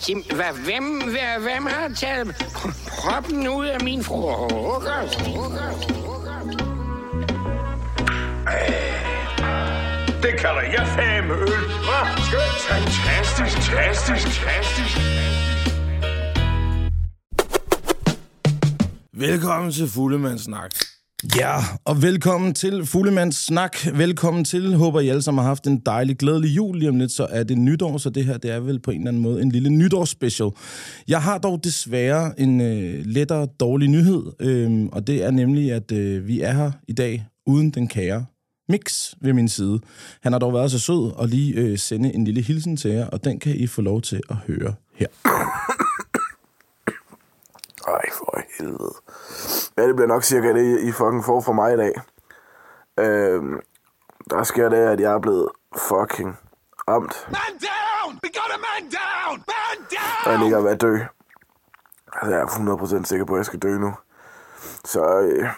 Tim, hvad, hvem, hvad, hvem har taget proppen ud af min frokost? Det kalder jeg fame øl. Skønt. Fantastisk, fantastisk, fantastisk. Velkommen til Fuglemands Snak. Ja, og velkommen til Fuglemands Snak. Velkommen til. Håber, I alle sammen har haft en dejlig, glædelig jul. Lige om lidt, så er det nytår, så det her det er vel på en eller anden måde en lille nytårsspecial. Jeg har dog desværre en øh, lettere dårlig nyhed, øh, og det er nemlig, at øh, vi er her i dag uden den kære Mix ved min side. Han har dog været så sød at lige øh, sende en lille hilsen til jer, og den kan I få lov til at høre her. Ej, for helvede. Ja, det bliver nok cirka det, I fucking får fra mig i dag. Øhm, der sker det, at jeg er blevet fucking ramt. Man down! We got a man down! Man down! Og jeg ligger ved at dø. Altså, jeg er 100% sikker på, at jeg skal dø nu. Så, øh,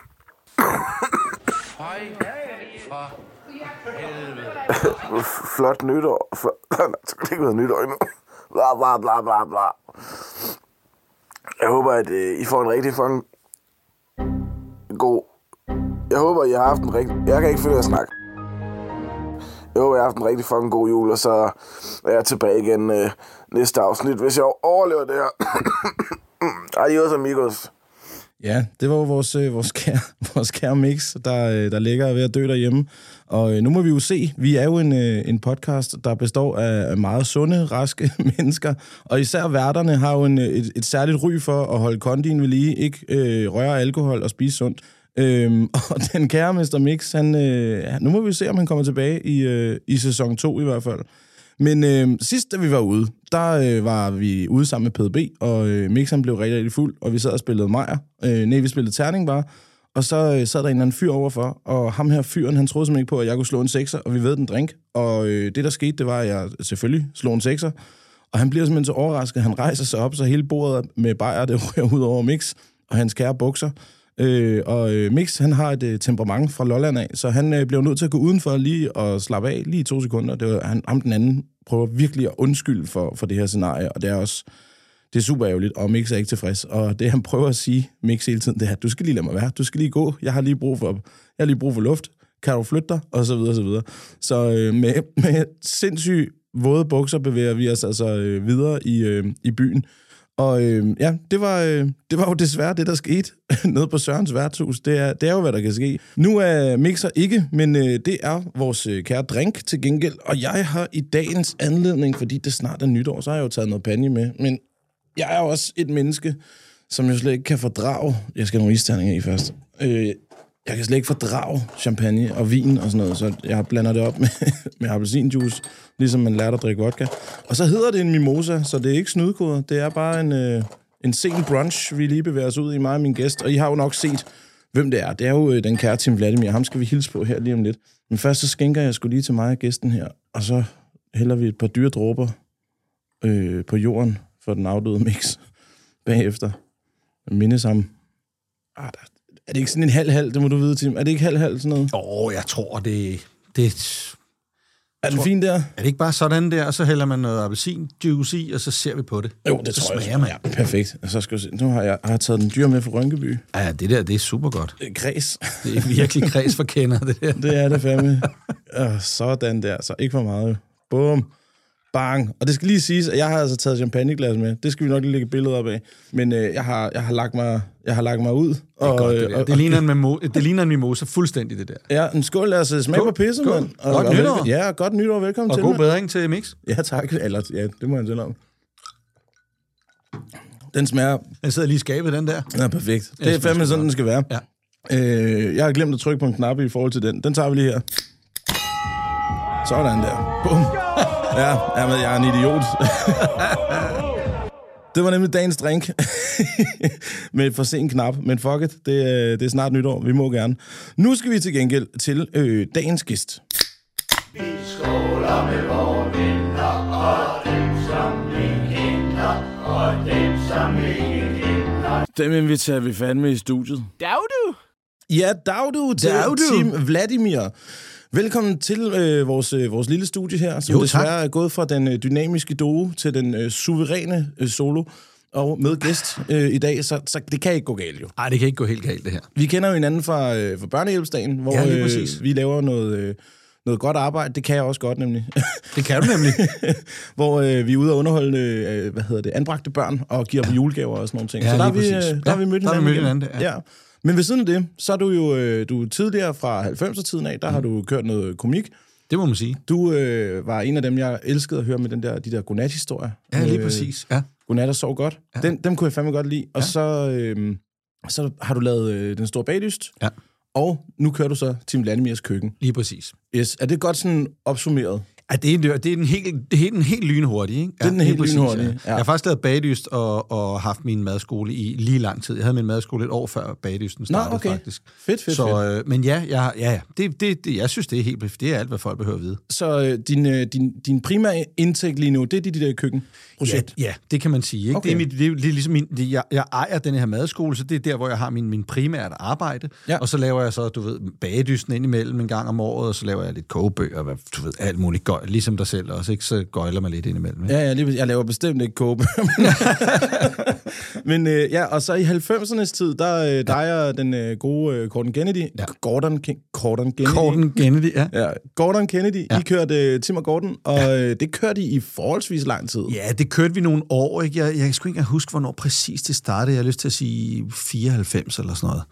flot nytår. Fl- Nej, det skal ikke være nytår endnu. Bla, bla, bla, bla, bla. Jeg håber, at øh, I får en rigtig fucking god... Jeg håber, I har haft en rigtig... Jeg kan ikke finde at snakke. Jeg håber, jeg har haft en rigtig fucking god jul, og så er jeg tilbage igen øh, næste afsnit, hvis jeg overlever det her. Adios, amigos. Ja, det var jo vores, øh, vores, kære, vores kære mix, der, øh, der ligger ved at dø derhjemme. Og øh, nu må vi jo se, vi er jo en, øh, en podcast, der består af meget sunde, raske mennesker. Og især værterne har jo en, øh, et, et særligt ry for at holde kondien ved lige, ikke øh, røre alkohol og spise sundt. Øhm, og den kære Mr. Mix, han, øh, nu må vi se, om han kommer tilbage i, øh, i sæson 2 i hvert fald. Men øh, sidst, da vi var ude, der øh, var vi ude sammen med PDB, og øh, Mix blev rigtig, rigtig fuld, og vi sad og spillede Majer. Øh, nej, vi spillede terning bare. Og så øh, sad der en eller anden fyr overfor, og ham her fyren, han troede simpelthen ikke på, at jeg kunne slå en sekser, og vi ved den drink. Og øh, det, der skete, det var, at jeg selvfølgelig slog en sekser. Og han bliver simpelthen så overrasket, han rejser sig op, så hele bordet med bajer, det rører ud over Mix og hans kære bukser. Øh, og øh, Mix, han har et øh, temperament fra Lolland af, så han øh, bliver nødt til at gå udenfor lige og slappe af lige i to sekunder. Det var, han, ham den anden prøver virkelig at undskylde for, for det her scenarie, og det er også det er super ærgerligt, og Mix er ikke tilfreds. Og det, han prøver at sige, Mix hele tiden, det er, du skal lige lade mig være, du skal lige gå, jeg har lige brug for, jeg har lige brug for luft, kan du flytte dig, og så videre, og så videre. Så øh, med, med sindssygt våde bukser bevæger vi os altså øh, videre i, øh, i byen. Og øh, ja, det var, øh, det var jo desværre det, der skete nede på Sørens værtshus. Det er, det er jo, hvad der kan ske. Nu er Mixer ikke, men øh, det er vores øh, kære drink til gengæld. Og jeg har i dagens anledning, fordi det snart er nytår, så har jeg jo taget noget panje med. Men jeg er jo også et menneske, som jo slet ikke kan fordrage... Jeg skal have nogle isterninger i først. Øh, jeg kan slet ikke fordrage champagne og vin og sådan noget, så jeg blander det op med, med appelsinjuice, ligesom man lærte at drikke vodka. Og så hedder det en mimosa, så det er ikke snydekoder, Det er bare en, øh, en sen brunch, vi lige bevæger os ud i, mig og min gæst. Og I har jo nok set, hvem det er. Det er jo øh, den kære Tim Vladimir. Ham skal vi hilse på her lige om lidt. Men først så skænker jeg skulle lige til mig og gæsten her, og så hælder vi et par dyre dråber øh, på jorden for den afdøde mix bagefter. Jeg mindes ham. Ah, der, er det ikke sådan en halv-halv, det må du vide, Tim? Er det ikke halv-halv sådan noget? Åh, oh, jeg tror, det, det Er det fint der? er det ikke bare sådan der, og så hælder man noget appelsinjuice i, og så ser vi på det. Jo, det så tror jeg. smager man. Ja, perfekt. Og så skal jeg se. Nu har jeg, har jeg taget den dyr med fra Rønkeby. Ja, det der, det er super godt. Øh, Græs. Det er virkelig kreds for kender, det der. det er det fandme. Øh, sådan der. Så ikke for meget. Bum. Bang. Og det skal lige siges, at jeg har altså taget champagneglas med. Det skal vi nok lige lægge billeder op af. Men øh, jeg, har, jeg, har lagt mig, jeg har lagt mig ud. Det er godt, det, der. det, ligner en mimo, det ligner en mimosa fuldstændig, det der. Ja, en skål. Lad os smage Skål. på pisse, mand. Og- Godt og nytår. velko- Ja, godt nytår. Velkommen Og til, god mand. bedring til Mix. Ja, tak. Eller, ja, det må jeg selv om. Den smager Den sidder lige i skabet, den der. Ja, perfekt. Det Jeg er fandme sådan, den skal være. Ja. Øh, jeg har glemt at trykke på en knap i forhold til den. Den tager vi lige her. Sådan der. Bum. Ja, jamen, jeg er en idiot. det var nemlig dagens drink. Med et for sent knap. Men fuck it, det, er- det er snart nytår. Vi må gerne. Nu skal vi til gengæld til øh, dagens gæst. Dem inviterer vi fandme i studiet. Dag du! Ja, dag du til Dag du. Tim Vladimir. Velkommen til øh, vores, øh, vores lille studie her, som Jo, desværre tak. er gået fra den øh, dynamiske duo til den øh, suveræne øh, solo. Og med gæst øh, i dag, så, så det kan ikke gå galt jo. Nej, det kan ikke gå helt galt, det her. Vi kender jo hinanden fra, øh, fra børnehjælpsdagen, hvor Ja, øh, vi laver noget, øh, noget godt arbejde. Det kan jeg også godt nemlig. Det kan du nemlig. hvor øh, vi er ude og underholde øh, hvad hedder det, anbragte børn og giver dem julegaver og sådan nogle ting. Ja, så der har, vi, øh, præcis. der har vi Ja, mødt der har hinanden. vi mødt hinanden, ja. ja. Men ved siden af det, så er du jo øh, du er tidligere fra 90'er-tiden af, der Mm. har du kørt noget komik. det må man sige. Du øh, var en af dem, jeg elskede at høre med den der, de der godnat-historier. Ja, lige Øh, præcis. Ja. Godnat og sov godt. Ja. Den, dem kunne jeg fandme godt lide. Og så, øh, så har du lavet øh, Den Store Bagdyst. Ja. Og nu kører du så Tim Landemirs køkken. Lige præcis. Yes. Er det godt sådan opsummeret? Ja, det er, en- det er den helt, er den helt lynhurtige, ikke? Det er den helt præcis, lynhurtige, Ja. ja. Jeg har faktisk lavet bagdyst og, og haft min madskole i lige lang tid. Jeg havde min madskole et år før bagdysten startede, okay. faktisk. Fedt, fedt, Så, fedt. øh, men ja, jeg, ja, ja det, det, det, jeg synes, det er helt det er alt, hvad folk behøver at vide. Så øh, din, øh, din, din primære indtægt lige nu, det er dit det der køkkenprojekt? Ja, ja, det kan man sige. Ikke? Okay. Det, er mit, det, er, det er ligesom min, det, jeg, jeg ejer den her madskole, så det er der, hvor jeg har min, min primære arbejde. Ja. Og så laver jeg så, du ved, bagedysten ind imellem en gang om året, og så laver jeg lidt kogebøger, du ved, alt muligt gøj, ligesom dig selv også, ikke? Så gøjler man lidt ind imellem. Ikke? Ja, ja, lige, jeg laver bestemt ikke kåbe. Men øh, ja, og så i 90'ernes tid, der øh, dig og den øh, gode øh, Gordon Kennedy, Ja. Gordon, Ke- Gordon Kennedy, Gordon Kennedy, ja. Ja, Gordon Kennedy, ja. Ja. I kørte uh, Tim og Gordon, og ja. det kørte I i forholdsvis lang tid. Ja, det kørte vi nogle år. Ikke? Jeg, jeg skulle ikke engang huske, hvornår præcis det startede. Jeg har lyst til at sige 94 eller sådan noget.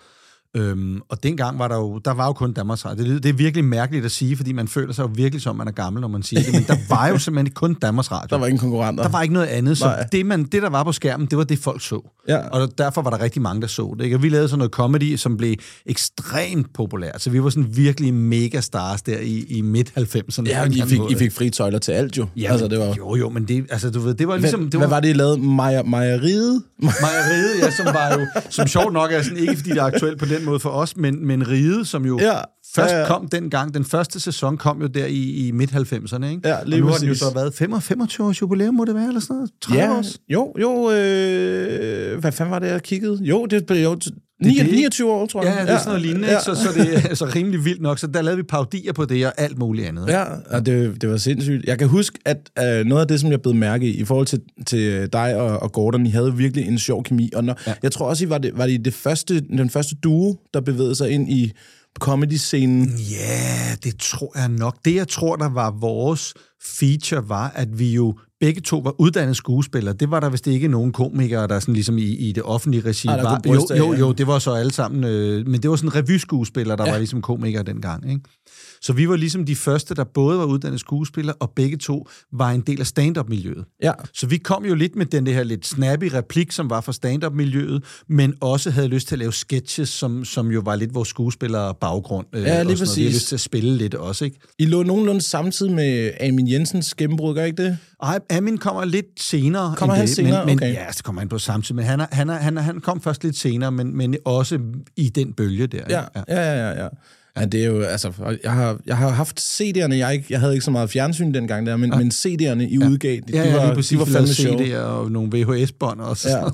Øhm, og dengang var der jo, der var jo kun Danmarks Radio. Det, det er virkelig mærkeligt at sige, fordi man føler sig jo virkelig som, man er gammel, når man siger det. Men der var jo simpelthen kun Danmarks Radio. Der var ingen konkurrenter. Der var ikke noget andet, så Nej. det, man, det, der var på skærmen, det var det, folk så. Ja. Og derfor var der rigtig mange, der så det. Ikke? Og vi lavede sådan noget comedy, som blev ekstremt populært. Så vi var sådan virkelig mega stars der i, i midt-90'erne. Ja, I fik, I fik fri tøjler til alt jo. Ja, altså, det var... Jo, jo, men det, altså, du ved, det var Hvad, ligesom... det det hvad var det, I lavede? Mejer, mejeriet? Mejeriet, ja, som var jo, som sjovt nok er sådan, ikke fordi det er aktuelt på den måde for os, men, men Riget, som jo Ja, først ja, ja. kom dengang, den første sæson kom jo der i, i midt-90'erne, ikke? Ja, lige og nu har den jo så været 25, 25 års jubilæum, må det være, eller sådan noget? 30 Ja, års? jo, jo, øh, hvad fanden var det, jeg kiggede? Jo, det blev jo det. 29, 29 år, tror jeg. Ja, det er sådan noget lignende, ja. ikke? Så, så det er så rimelig vildt nok. Så der lavede vi parodier på det og alt muligt andet. Ja, og det, det var sindssygt. Jeg kan huske, at øh, noget af det, som jeg blev mærke i, i forhold til, til dig og, og Gordon, I havde virkelig en sjov kemi. Og når, ja. Ja. jeg tror også, I var, det, var det, det første, den første duo, der bevægede sig ind i comedy-scenen. Ja, det tror jeg nok. Det, jeg tror, der var vores feature, var, at vi jo begge to var uddannede skuespillere. Det var der vist ikke nogen komikere, der sådan ligesom i, i det offentlige regi Ej, der var. bryste Jo, jo, jo, det var så alle sammen, øh, men det var sådan revyskuespillere, der Ja. var ligesom komikere dengang, ikke? Så vi var ligesom de første, der både var uddannede skuespillere, og begge to var en del af stand-up-miljøet. Ja. Så vi kom jo lidt med den det her lidt snappy replik, som var fra stand-up-miljøet, men også havde lyst til at lave sketches, som, som jo var lidt vores skuespillere baggrund. Øh, Ja, lige noget. Vi præcis. havde lyst til at spille lidt også, ikke? I lå nogenlunde samtidig med Amin Jensens gennembrud, gør ikke det? Ej, Amin kommer lidt senere. Kommer end han det, senere? Men, men Okay. ja, det kommer han på samtidig. Men han, er, han, er, han, er, han kom først lidt senere, men, men også i den bølge der. Ja, ja, ja, ja. ja. Ja, det er jo, altså, jeg har, jeg har haft CD'erne, jeg, ikke, jeg havde ikke så meget fjernsyn dengang der, men, ja. men CD'erne, I ja. udgav, de, Ja, de ja, var, lige præcis. de var fandme sjove. CD'er og nogle VHS-bånd også. Ja.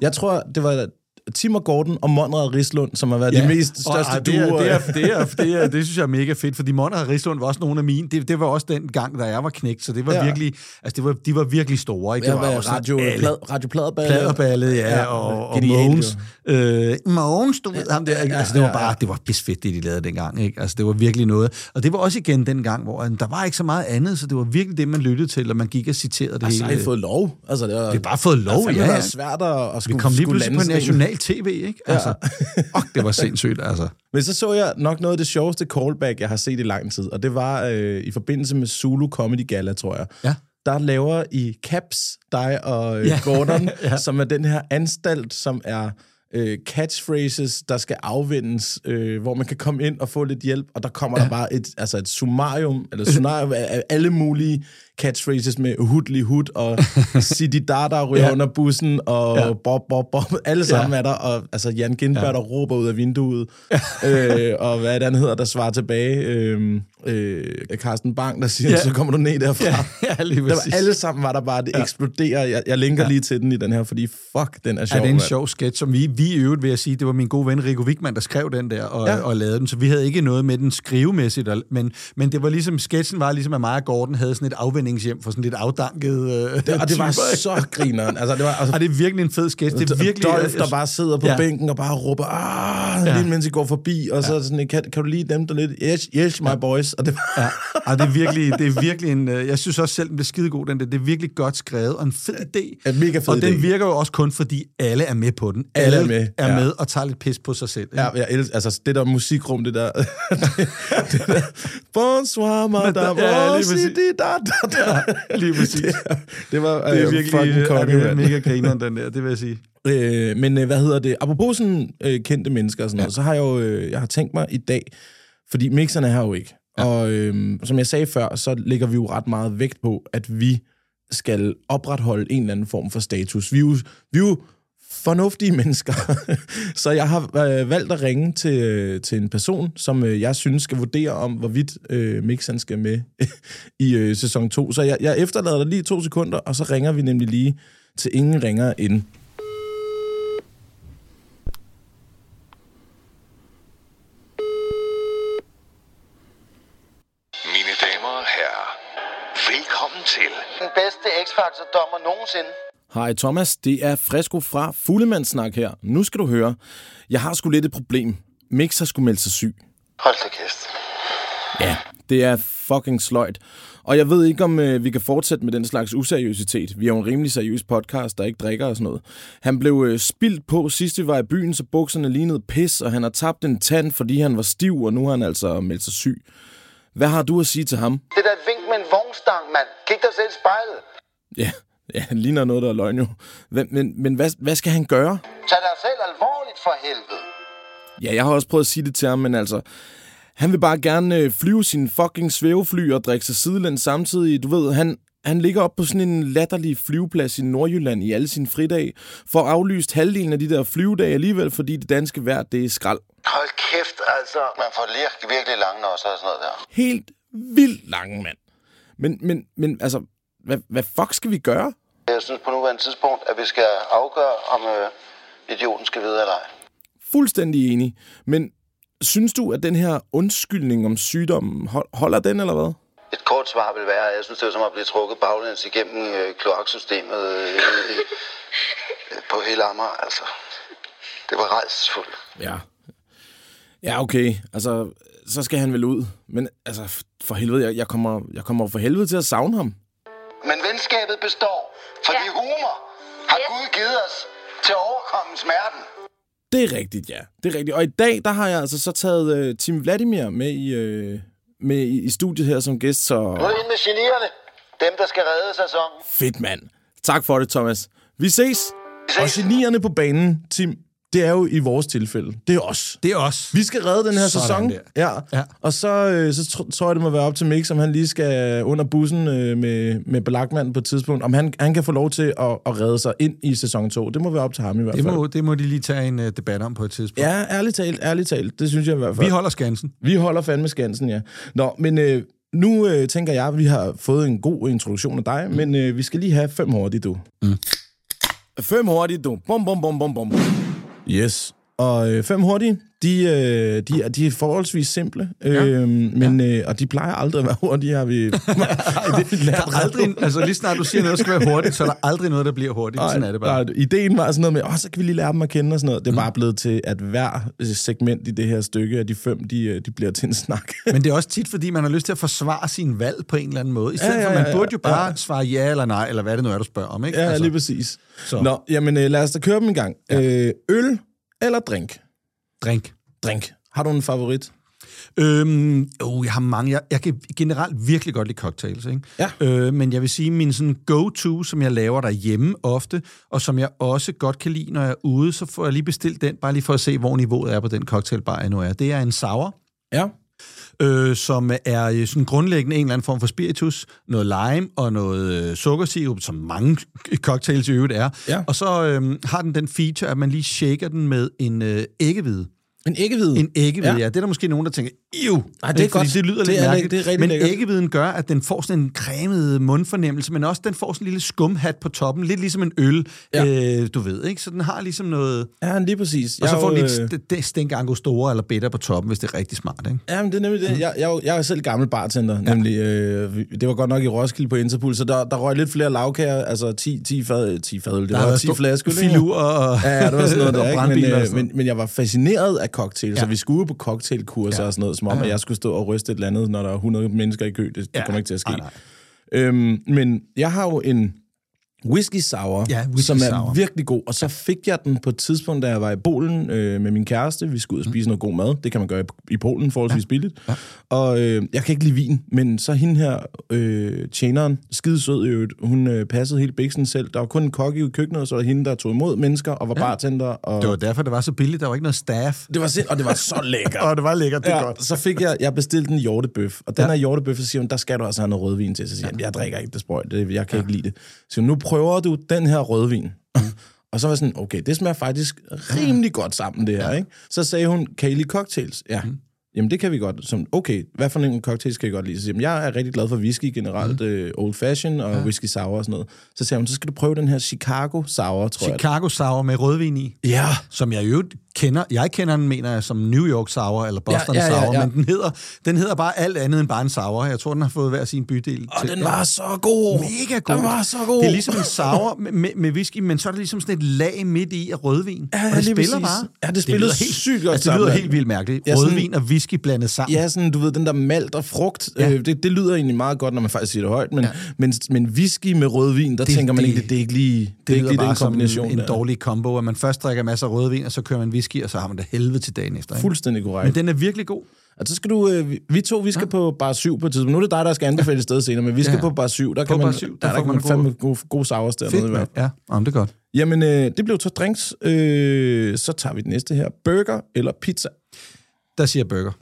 Jeg tror, det var Tim og Gordon og Monrad Rislund, som har været ja. de mest største og, ej, det, er, det, er, det, er, det, synes jeg er mega fedt, fordi Monner og Rislund var også nogle af mine. Det, det var også den gang, da jeg var knægt, så det var Ja. virkelig, altså det var, de var virkelig store. Ikke? Ja, Det var også radio, plad, radio Pladerballe. Pladerballet, ja, Ja, og, og Mogens. Øh, Mogens, du ved ham der. Ikke? Ja, Altså, det var ja, bare, ja. det var pisfedt, det de lavede dengang. Ikke? Altså, det var virkelig noget. Og det var også igen den gang, hvor øh, der var ikke så meget andet, så det var virkelig det, man lyttede til, og man gik og citerede det Og så har I hele. fået lov. Altså, det, var, Det er bare fået lov, det ja. ja. været svært at, at Vi skulle, kom lige pludselig på national tv, ikke? Altså, og det var sindssygt, altså. Men så så jeg nok noget af det sjoveste callback, jeg har set i lang tid, og det var øh, i forbindelse med Zulu Comedy Gala, tror jeg. Ja. Der laver I Caps, dig og øh, Ja. Gordon, Ja. som er den her anstalt, som er øh, catchphrases, der skal afvendes, øh, hvor man kan komme ind og få lidt hjælp, og der kommer ja. der bare et, altså et summarium, eller scenarium af, af alle mulige catchphrases med hudli hud, og Sidi Dada ryger ja. Ja. under bussen, og ja. Ja. bob, bob, bob, alle sammen Ja. er der, og altså Jan Gindberg, ja. der råber ud af vinduet, øh, og hvad er det, han hedder, der svarer tilbage, øh, øh, Carsten Bang, der siger, ja. Ja. så kommer du ned derfra. Ja, ja lige Der var, alle sammen var der bare, det ja. eksploderer. Jeg, jeg linker ja. lige til den i den her, fordi fuck, den er Ja, sjov. det er en sjov sketch, som vi, vi i øvrigt vil jeg sige, det var min gode ven Rico Wigman, der skrev den der og, Ja. ja. og lavede den, så vi havde ikke noget med den skrivemæssigt, men, men det var ligesom, sketchen var ligesom, at mig og Gordon havde sådan et afvendingshjem for sådan lidt afdanket øh, Det, og det var så grineren. Altså, det var, altså, Og det er virkelig en fed sketch. Det er virkelig... Dolph, der bare sidder på ja. Ja. bænken og bare råber, ah, ja. Ja. lige mens I går forbi, og så sådan, kan, kan du lige dem der lidt? Yes, yes, my boys. Og det Ja, og det er virkelig, det er virkelig en... øh, Jeg synes også selv, den bliver skidegod, den der. Det er virkelig godt skrevet, og en fed idé. Ja, mega fed og den idé. virker jo også kun, fordi alle er med på den. Alle er med, er ja. med og tager lidt pis på sig selv. ikke? Ja, jeg elsker, altså det der musikrum, det der... det, det der Bonsoir, madame. Ja, lige Ja. Ja, lige præcis. Det, det var Det er øh, virkelig fucking ja, konge, det er mega grineren, den der, det vil jeg sige. Øh, men øh, hvad hedder det? Apropos sådan øh, kendte mennesker og sådan noget, så har jeg jo øh, jeg har tænkt mig i dag, fordi mixerne er her jo ikke. Ja. Og øh, som jeg sagde før, så lægger vi jo ret meget vægt på, at vi skal opretholde en eller anden form for status. Vi er jo, vi er jo fornuftige mennesker. så jeg har øh, valgt at ringe til, øh, til en person, som øh, jeg synes skal vurdere om, hvorvidt øh, mixeren skal med i øh, sæson 2. Så jeg, jeg efterlader dig lige to sekunder, og så ringer vi nemlig lige til ingen ringer ind. Mine damer og herrer, velkommen til den bedste X-Factor-dommer nogensinde. Hej Thomas, det er Fresco fra Fuglемandssnak her. Nu skal du høre, jeg har sgu lidt et problem. Mix har sgu meldt sig syg. Hold da kæft. Ja, det er fucking sløjt. Og jeg ved ikke, om øh, vi kan fortsætte med den slags useriøsitet. Vi er jo en rimelig seriøs podcast, der ikke drikker og sådan noget. Han blev øh, spildt på sidst vi var i byen, så bukserne lignede pis, og han har tabt en tand, fordi han var stiv, og nu har han altså meldt sig syg. Hvad har du at sige til ham? Det der er vink med en vognstang, mand. Kig dig selv i spejlet. Ja, ja han ligner noget, der er løgn jo. Men, men, men hvad, hvad skal han gøre? Tag dig selv alvorligt for helvede. Ja, jeg har også prøvet at sige det til ham, men altså... Han vil bare gerne øh, flyve sin fucking svævefly og drikke sig sidelænd samtidig. Du ved, han, han ligger op på sådan en latterlig flyveplads i Nordjylland i alle sine fridage, for aflyst halvdelen af de der flyvedage alligevel, fordi det danske vejr, det er skrald. Hold kæft, altså. Man får virkelig, virkelig lange også og sådan noget der. Helt vildt lange, mand. Men, men, men altså, hvad, hvad fuck skal vi gøre? Jeg synes på nuværende tidspunkt, at vi skal afgøre, om øh, idioten skal vide eller ej. Fuldstændig enig. Men synes du, at den her undskyldning om sygdommen, hold- holder den, eller hvad? Et kort svar vil være, at jeg synes, det er som at blive trukket baglæns igennem øh, kloaksystemet øh, øh, øh, på hele Amager, altså. Det var rejsesfuldt. Ja. Ja, okay. Altså, så skal han vel ud. Men altså, for helvede, jeg, jeg, kommer, jeg kommer for helvede til at savne ham. Men venskabet består, fordi Ja. humor har Yes. Gud givet os til at overkomme smerten. Det er rigtigt, ja. Det er rigtigt. Og i dag, der har jeg altså så taget uh, Tim Vladimir med i, uh, med i, i studiet her som gæst, så Nu er det ind med genierne. Dem, der skal redde sæsonen. fedt, mand. Tak for det, Thomas. Vi ses. Vi ses. Og genierne på banen, Tim, det er jo i vores tilfælde. Det er os. Det er os. Vi skal redde den her Sådan sæson. der. Ja. Ja. Og så, øh, så tr- tror jeg, det må være op til Mix, om han lige skal under bussen øh, med, med belagmanden på et tidspunkt. Om han, han kan få lov til at, at redde sig ind i sæson 2. Det må være op til ham i hvert Det fald. må, det må de lige tage en uh, debat om på et tidspunkt. Ja, ærligt talt, ærligt talt. Det synes jeg i hvert fald. Vi holder skansen. Vi holder fandme skansen, ja. Nå, men øh, nu øh, tænker jeg, at vi har fået en god introduktion af dig, mm. men øh, vi skal lige have fem hurtige, du. Mm. Fem hurtige, du. Bum, bum, bum, bum, bum. Yes. Og øh, fem hurtige, de, øh, de, er, de er forholdsvis simple, øh, men, øh, og de plejer aldrig at være hurtige, har vi, har vi Der lært aldrig, altså lige snart du siger noget skal være hurtigt, så er der aldrig noget, der bliver hurtigt. Sådan er det bare. Nej, ideen var sådan noget med, åh, så kan vi lige lære dem at kende og sådan noget. Det er bare blevet til, at hver segment i det her stykke af de fem, de, øh, de bliver til en snak. Men det er også tit, fordi man har lyst til at forsvare sin valg på en eller anden måde. I stedet Ja, ja, ja, ja, for, man ja, burde jo ja. bare svare ja eller nej, eller hvad det nu er, du spørger om. Ikke? Ja, altså, lige præcis. Så. Nå, jamen øh, lad os da køre dem en gang. Ja. Øh, øl eller drink? drink. Drink. Har du en favorit? Øhm, oh, jeg har mange. Jeg, jeg kan generelt virkelig godt lide cocktails, ikke? Ja. Øh, men jeg vil sige, min sådan go-to, som jeg laver derhjemme ofte, og som jeg også godt kan lide, når jeg er ude, så får jeg lige bestilt den, bare lige for at se, hvor niveauet er på den cocktailbar, jeg nu er. Det er en sour, Ja. Øh, som er øh, sådan grundlæggende en eller anden form for spiritus, noget lime og noget øh, sukkersirup, som mange cocktails i øvrigt er. Ja. Og så øh, har den den feature, at man lige shaker den med en øh, æggehvide. En æggehvide. En æggehvide, ja. Ja. Det er der måske nogen, der tænker, Iv! Ej, det er godt. Det lyder Det lidt er- mærkeligt. det er rigtig men lækkert. æggehviden gør, at den får sådan en cremet mundfornemmelse, men også den får sådan en lille skumhat på toppen. Lidt ligesom en øl, Ja. øh, du ved, ikke? Så den har ligesom noget... Ja, lige præcis. Og så Jeg får er den jo, øh, lidt st- stænk angostura eller bitter på toppen, hvis det er rigtig smart, ikke? Ja, men det er nemlig det. Jeg, jeg, jo- jeg er selv gammel bartender, ja. nemlig. Øh, det var godt nok i Roskilde på Interpol, så der, der røg lidt flere lavkager, altså 10, 10, fad, 10 fadøl, det var været 10 stor- flasker. Filur og, Ja, ja, det var sådan noget der, ikke? Men, øh, men, men jeg var fascineret af cocktails, ja. så Ja. vi skulle på cocktailkurser ja. og sådan noget, som om, at jeg skulle stå og ryste et eller andet, når der er 100 mennesker i kø. Det, det Ja. kommer ikke til at ske. Nej, nej. Øhm, men jeg har jo en whisky sour, Ja, whisky som er sour. virkelig god. Og så fik jeg den på et tidspunkt, da jeg var i Polen øh, med min kæreste. Vi skulle ud og spise noget god mad. Det kan man gøre i, i Polen forholdsvis ja. billigt. Ja. Og øh, jeg kan ikke lide vin, men så hende her, øh, tjeneren, skide sød i øvrigt, hun øh, passede helt biksen selv. Der var kun en kok i køkkenet, og så var hende, der tog imod mennesker og var ja. bartender. Og Det var derfor, det var så billigt. Der var ikke noget staff. det var sind, og det var så lækkert. Og det var lækkert, det er ja, godt. Så fik jeg, jeg bestilte en hjortebøf, og den Ja. her hjortebøf, så siger hun, der skal du altså have noget rødvin til. Så siger jeg, jeg drikker ikke det sprøjt, jeg kan ja. ikke lide det. Så nu prøver du den her rødvin. og så var jeg sådan, okay, det smager faktisk rimelig godt sammen, det her. Ikke? Så sagde hun, kan I lide cocktails? Ja. Jamen, det kan vi godt. Som, okay, hvad for en cocktails kan I godt lide? Så siger jeg, jeg er rigtig glad for whisky generelt, mm. øh, old fashion og ja. whisky sour og sådan noget. Så sagde hun, så skal du prøve den her Chicago sour, tror jeg. Chicago Sour med rødvin i. Ja, som jeg jo kender, jeg kender den, mener jeg, som New York Sour, eller Boston Ja, ja, ja, Sour, ja. men den hedder, den hedder bare alt andet end bare en sour. Jeg tror, den har fået hver sin bydel. og til. den var så god. Mega god. Den var så god. Det er ligesom en sour med, med, med whisky, men så er der ligesom sådan et lag midt i af rødvin. Ja, og det spiller præcis. bare. Ja, det spillede lyder helt, sygt godt altså, det lyder helt vildt mærkeligt. Ja, Rødvin og whisky blandet sammen. Ja, sådan, du ved, den der malt og frugt, ja. Øh, det, det lyder egentlig meget godt, når man faktisk siger det højt, men, ja. men, men whisky med rødvin, der det, tænker man det- ikke, det, det er ikke lige, det, Det er ikke lige bare den kombination. en der. dårlig kombo, at man først drikker masser af rødvin, og så kører man whisky, og så har man det helvede til dagen efter. Ikke? Fuldstændig korrekt. Men den er virkelig god. Og så skal du, øh, vi- to, vi skal ja. på bar 7 på et tidspunkt. Nu er det dig, der skal anbefale et sted senere, men vi skal ja. På bar 7. Der På kan man, bar syv, der der, der kan man fandme gode, gode sours dernede. Fedt, i hvert mand. fald. Ja, Jamen, det er godt. Jamen, øh, det blev så drinks. Øh, så tager vi det næste her. Burger eller pizza? Der siger burger.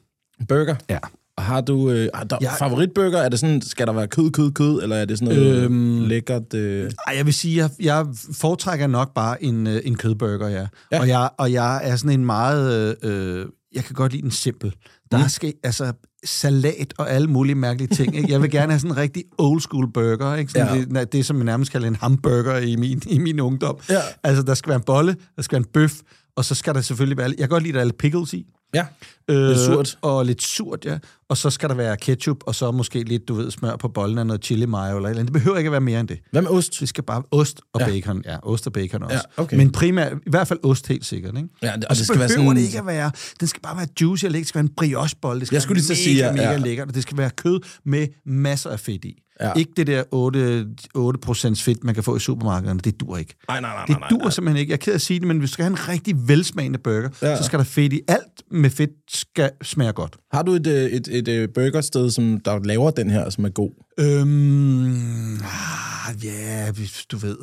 Burger. Ja. Og Har du øh, har der, Jeg- favoritburger? Er det sådan, skal der være kød, kød, kød, eller er det sådan noget øhm, lækkert? Øh... Ej, jeg vil sige, jeg, jeg foretrækker nok bare en, øh, en kødburger, ja. Ja. Og, jeg, og jeg er sådan en meget... Øh, jeg kan godt lide den simpel. Der mm. skal altså salat og alle mulige mærkelige ting. Ikke? Jeg vil gerne have sådan en rigtig old school burger. Ikke? Sådan ja. det, det, som man nærmest kalder en hamburger i min, i min ungdom. Ja. Altså, der skal være en bolle, der skal være en bøf, og så skal der selvfølgelig være... Jeg kan godt lide, at der er lidt pickles i. Ja, Øh, Lidt surt. Og lidt surt, ja. Og så skal der være ketchup, og så måske lidt, du ved, smør på bollen af noget chili mayo eller eller andet. Det behøver ikke at være mere end det. hvad med ost? Det skal bare ost og Ja. bacon. Ja, ost og bacon også. Ja, okay. Men primært, i hvert fald ost helt sikkert, ikke? Ja, det- og og, det skal være sådan- det ikke at være... Den skal bare være juicy og lækker. Det skal være en briochebolle. Det skal Jeg skulle være lige så mega, sige, ja, mega lækkert. Og det skal være kød med masser af fedt i. Ja. Ikke det der 8, 8% fedt, man kan få i supermarkederne. Det dur ikke. Nej, nej, nej, Det nej, dur nej. simpelthen ikke. Jeg er ked af at sige det, men hvis du skal have en rigtig velsmagende burger, ja. så skal der fedt i. Alt med fedt skal smage godt. Har du et, øh, et, et, et burgersted, som der laver den her, som er god? Øhm, ah, ja, du ved.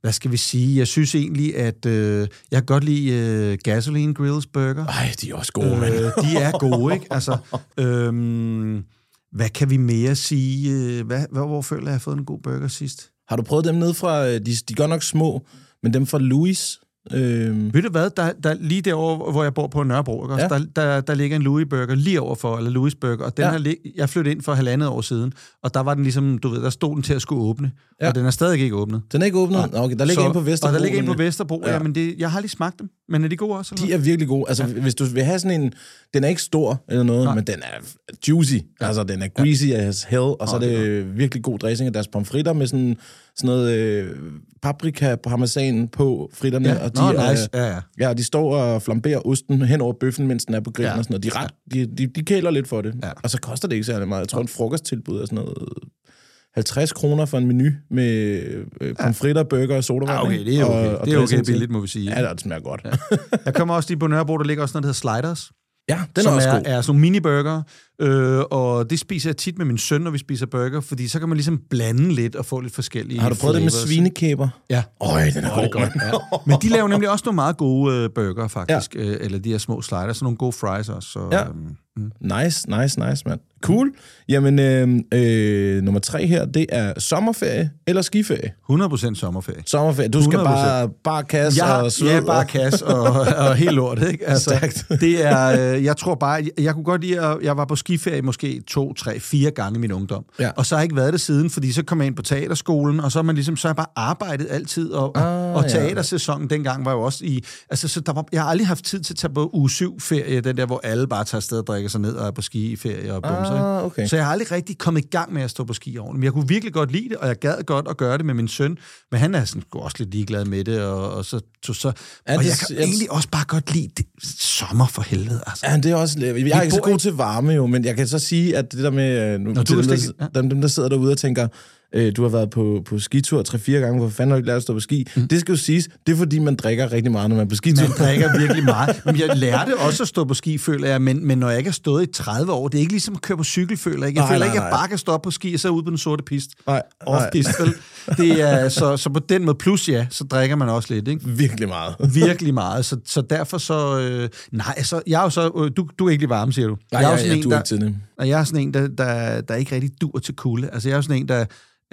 Hvad skal vi sige? Jeg synes egentlig, at øh, jeg kan godt lide øh, Gasoline Grills Burger. Ej, de er også gode, øh, mand. Øh, de er gode, ikke? Altså, øhm, hvad kan vi mere sige? Øh, Hvad, hvor, hvor føler jeg, at jeg har fået en god burger sidst? Har du prøvet dem ned fra, øh, de, de er godt nok små, men dem fra Louis? Øh, Ved du hvad, der, der, lige derovre, hvor jeg bor på Nørrebro, ikke? Ja. Der, der, der ligger en Louis Burger lige overfor, eller Louis Burger, og den Ja. ja. lig- jeg flyttede ind for halvandet år siden, og der var den ligesom, du ved, der stod den til at skulle åbne, Ja. ja. og den er stadig ikke åbnet. den er ikke åbnet? Nå, Okay, der ligger en på Vesterbro. Og der ligger en på. Vesterbro, Ja. ja, men det, jeg har lige smagt dem. Men er de gode også? Eller? De er virkelig gode. Altså, ja. hvis du vil have sådan en... Den er ikke stor eller noget, Nej. Men den er juicy. Ja. Altså, den er greasy ja. as hell, og så er det det virkelig god dressing af deres pomfritter med sådan, sådan noget øh, paprika parmesan på fritterne. Ja. Og de Nå, er, nice. Ja, ja. Ja, de står og flamberer osten hen over bøffen, mens den er på grillen ja. Og sådan noget. De, er ret, de, de, de kæler lidt for det. Ja. Og så koster det ikke særlig meget. Jeg tror, en frokosttilbud er sådan noget 50 kroner for en menu med øh, pomfritter, burger og sodavand. Ja, okay, ikke? det er okay. Og, og det er okay billigt, må vi sige. Ja, det smager godt. Ja, Jeg kommer også lige på Nørrebro, der ligger også noget, der hedder Sliders. Ja den som er også er, god. er sådan mini-burger, øh, og det spiser jeg tit med min søn, når vi spiser burger, fordi så kan man ligesom blande lidt og få lidt forskellige Har du prøvet det med flavors. svinekæber? Ja. Øj, den er Åh, det er god, godt, ja. Men de laver nemlig også nogle meget gode øh, burger, faktisk. Ja. Øh, eller de her små sliders, sådan nogle gode fries også. Så, Ja. øhm, Mm. Nice, nice, nice, mand. Cool. Jamen, øh, øh, nummer tre her, det er sommerferie eller skiferie? 100% sommerferie. Sommerferie. Du skal 100%. bare, bare kasse Ja, og sved. ja, bare kasse og, og helt lort, ikke? Altså, Stærkt. det er, øh, jeg tror bare, jeg, jeg kunne godt lide, at jeg var på skiferie måske to, tre, fire gange i min ungdom. Ja. Og så har jeg ikke været det siden, fordi så kom jeg ind på teaterskolen, og så har man ligesom, så har jeg bare arbejdet altid, og, Ah, og, og ja. teatersæsonen dengang var jo også i, altså så der var, jeg har aldrig haft tid til at tage på uge 7 ferie, den der, hvor alle bare tager afsted og drikker sig ned og er på ski i ferie og bumser? Ah, okay. Så jeg har aldrig rigtig kommet i gang med at stå på ski ordentligt. Men jeg kunne virkelig godt lide det, og jeg gad godt at gøre det med min søn. Men han er sådan, også lidt ligeglad med det, og, og så... så, så Ja, og det- jeg kan jeg- egentlig også bare godt lide det. sommer for helvede, altså. Ja, det er også... Jeg er ikke så god til varme jo, men jeg kan så sige, at det der med... øh, Nu, Nå, dem, der, dem, dem, der sidder derude og tænker, øh, du har været på, på skitur 3-4 gange, hvor fanden har du ikke lært at stå på ski? Mm. Det skal jo siges, det er fordi, man drikker rigtig meget, når man er på skitur. Man drikker virkelig meget. Men jeg lærte også at stå på ski, føler jeg. Men, men når jeg ikke har stået i 30 år, det er ikke ligesom at køre på cykel, føler jeg. ikke. Jeg Nej, føler nej, ikke, at jeg bare kan stå på ski og så ud på den sorte pist. Nej. Off-pist, vel? Det er, så, så på den måde, plus ja, så drikker man også lidt, ikke? Virkelig meget. virkelig meget, så, så derfor så... Øh, nej, altså, jeg er jo så... Øh, du, du er ikke lige varme, siger du. Nej, jeg er jo jeg, sådan jeg, en, der, og jeg er sådan en, der, der, der ikke rigtig dur til kulde. Altså, jeg er jo sådan en, der...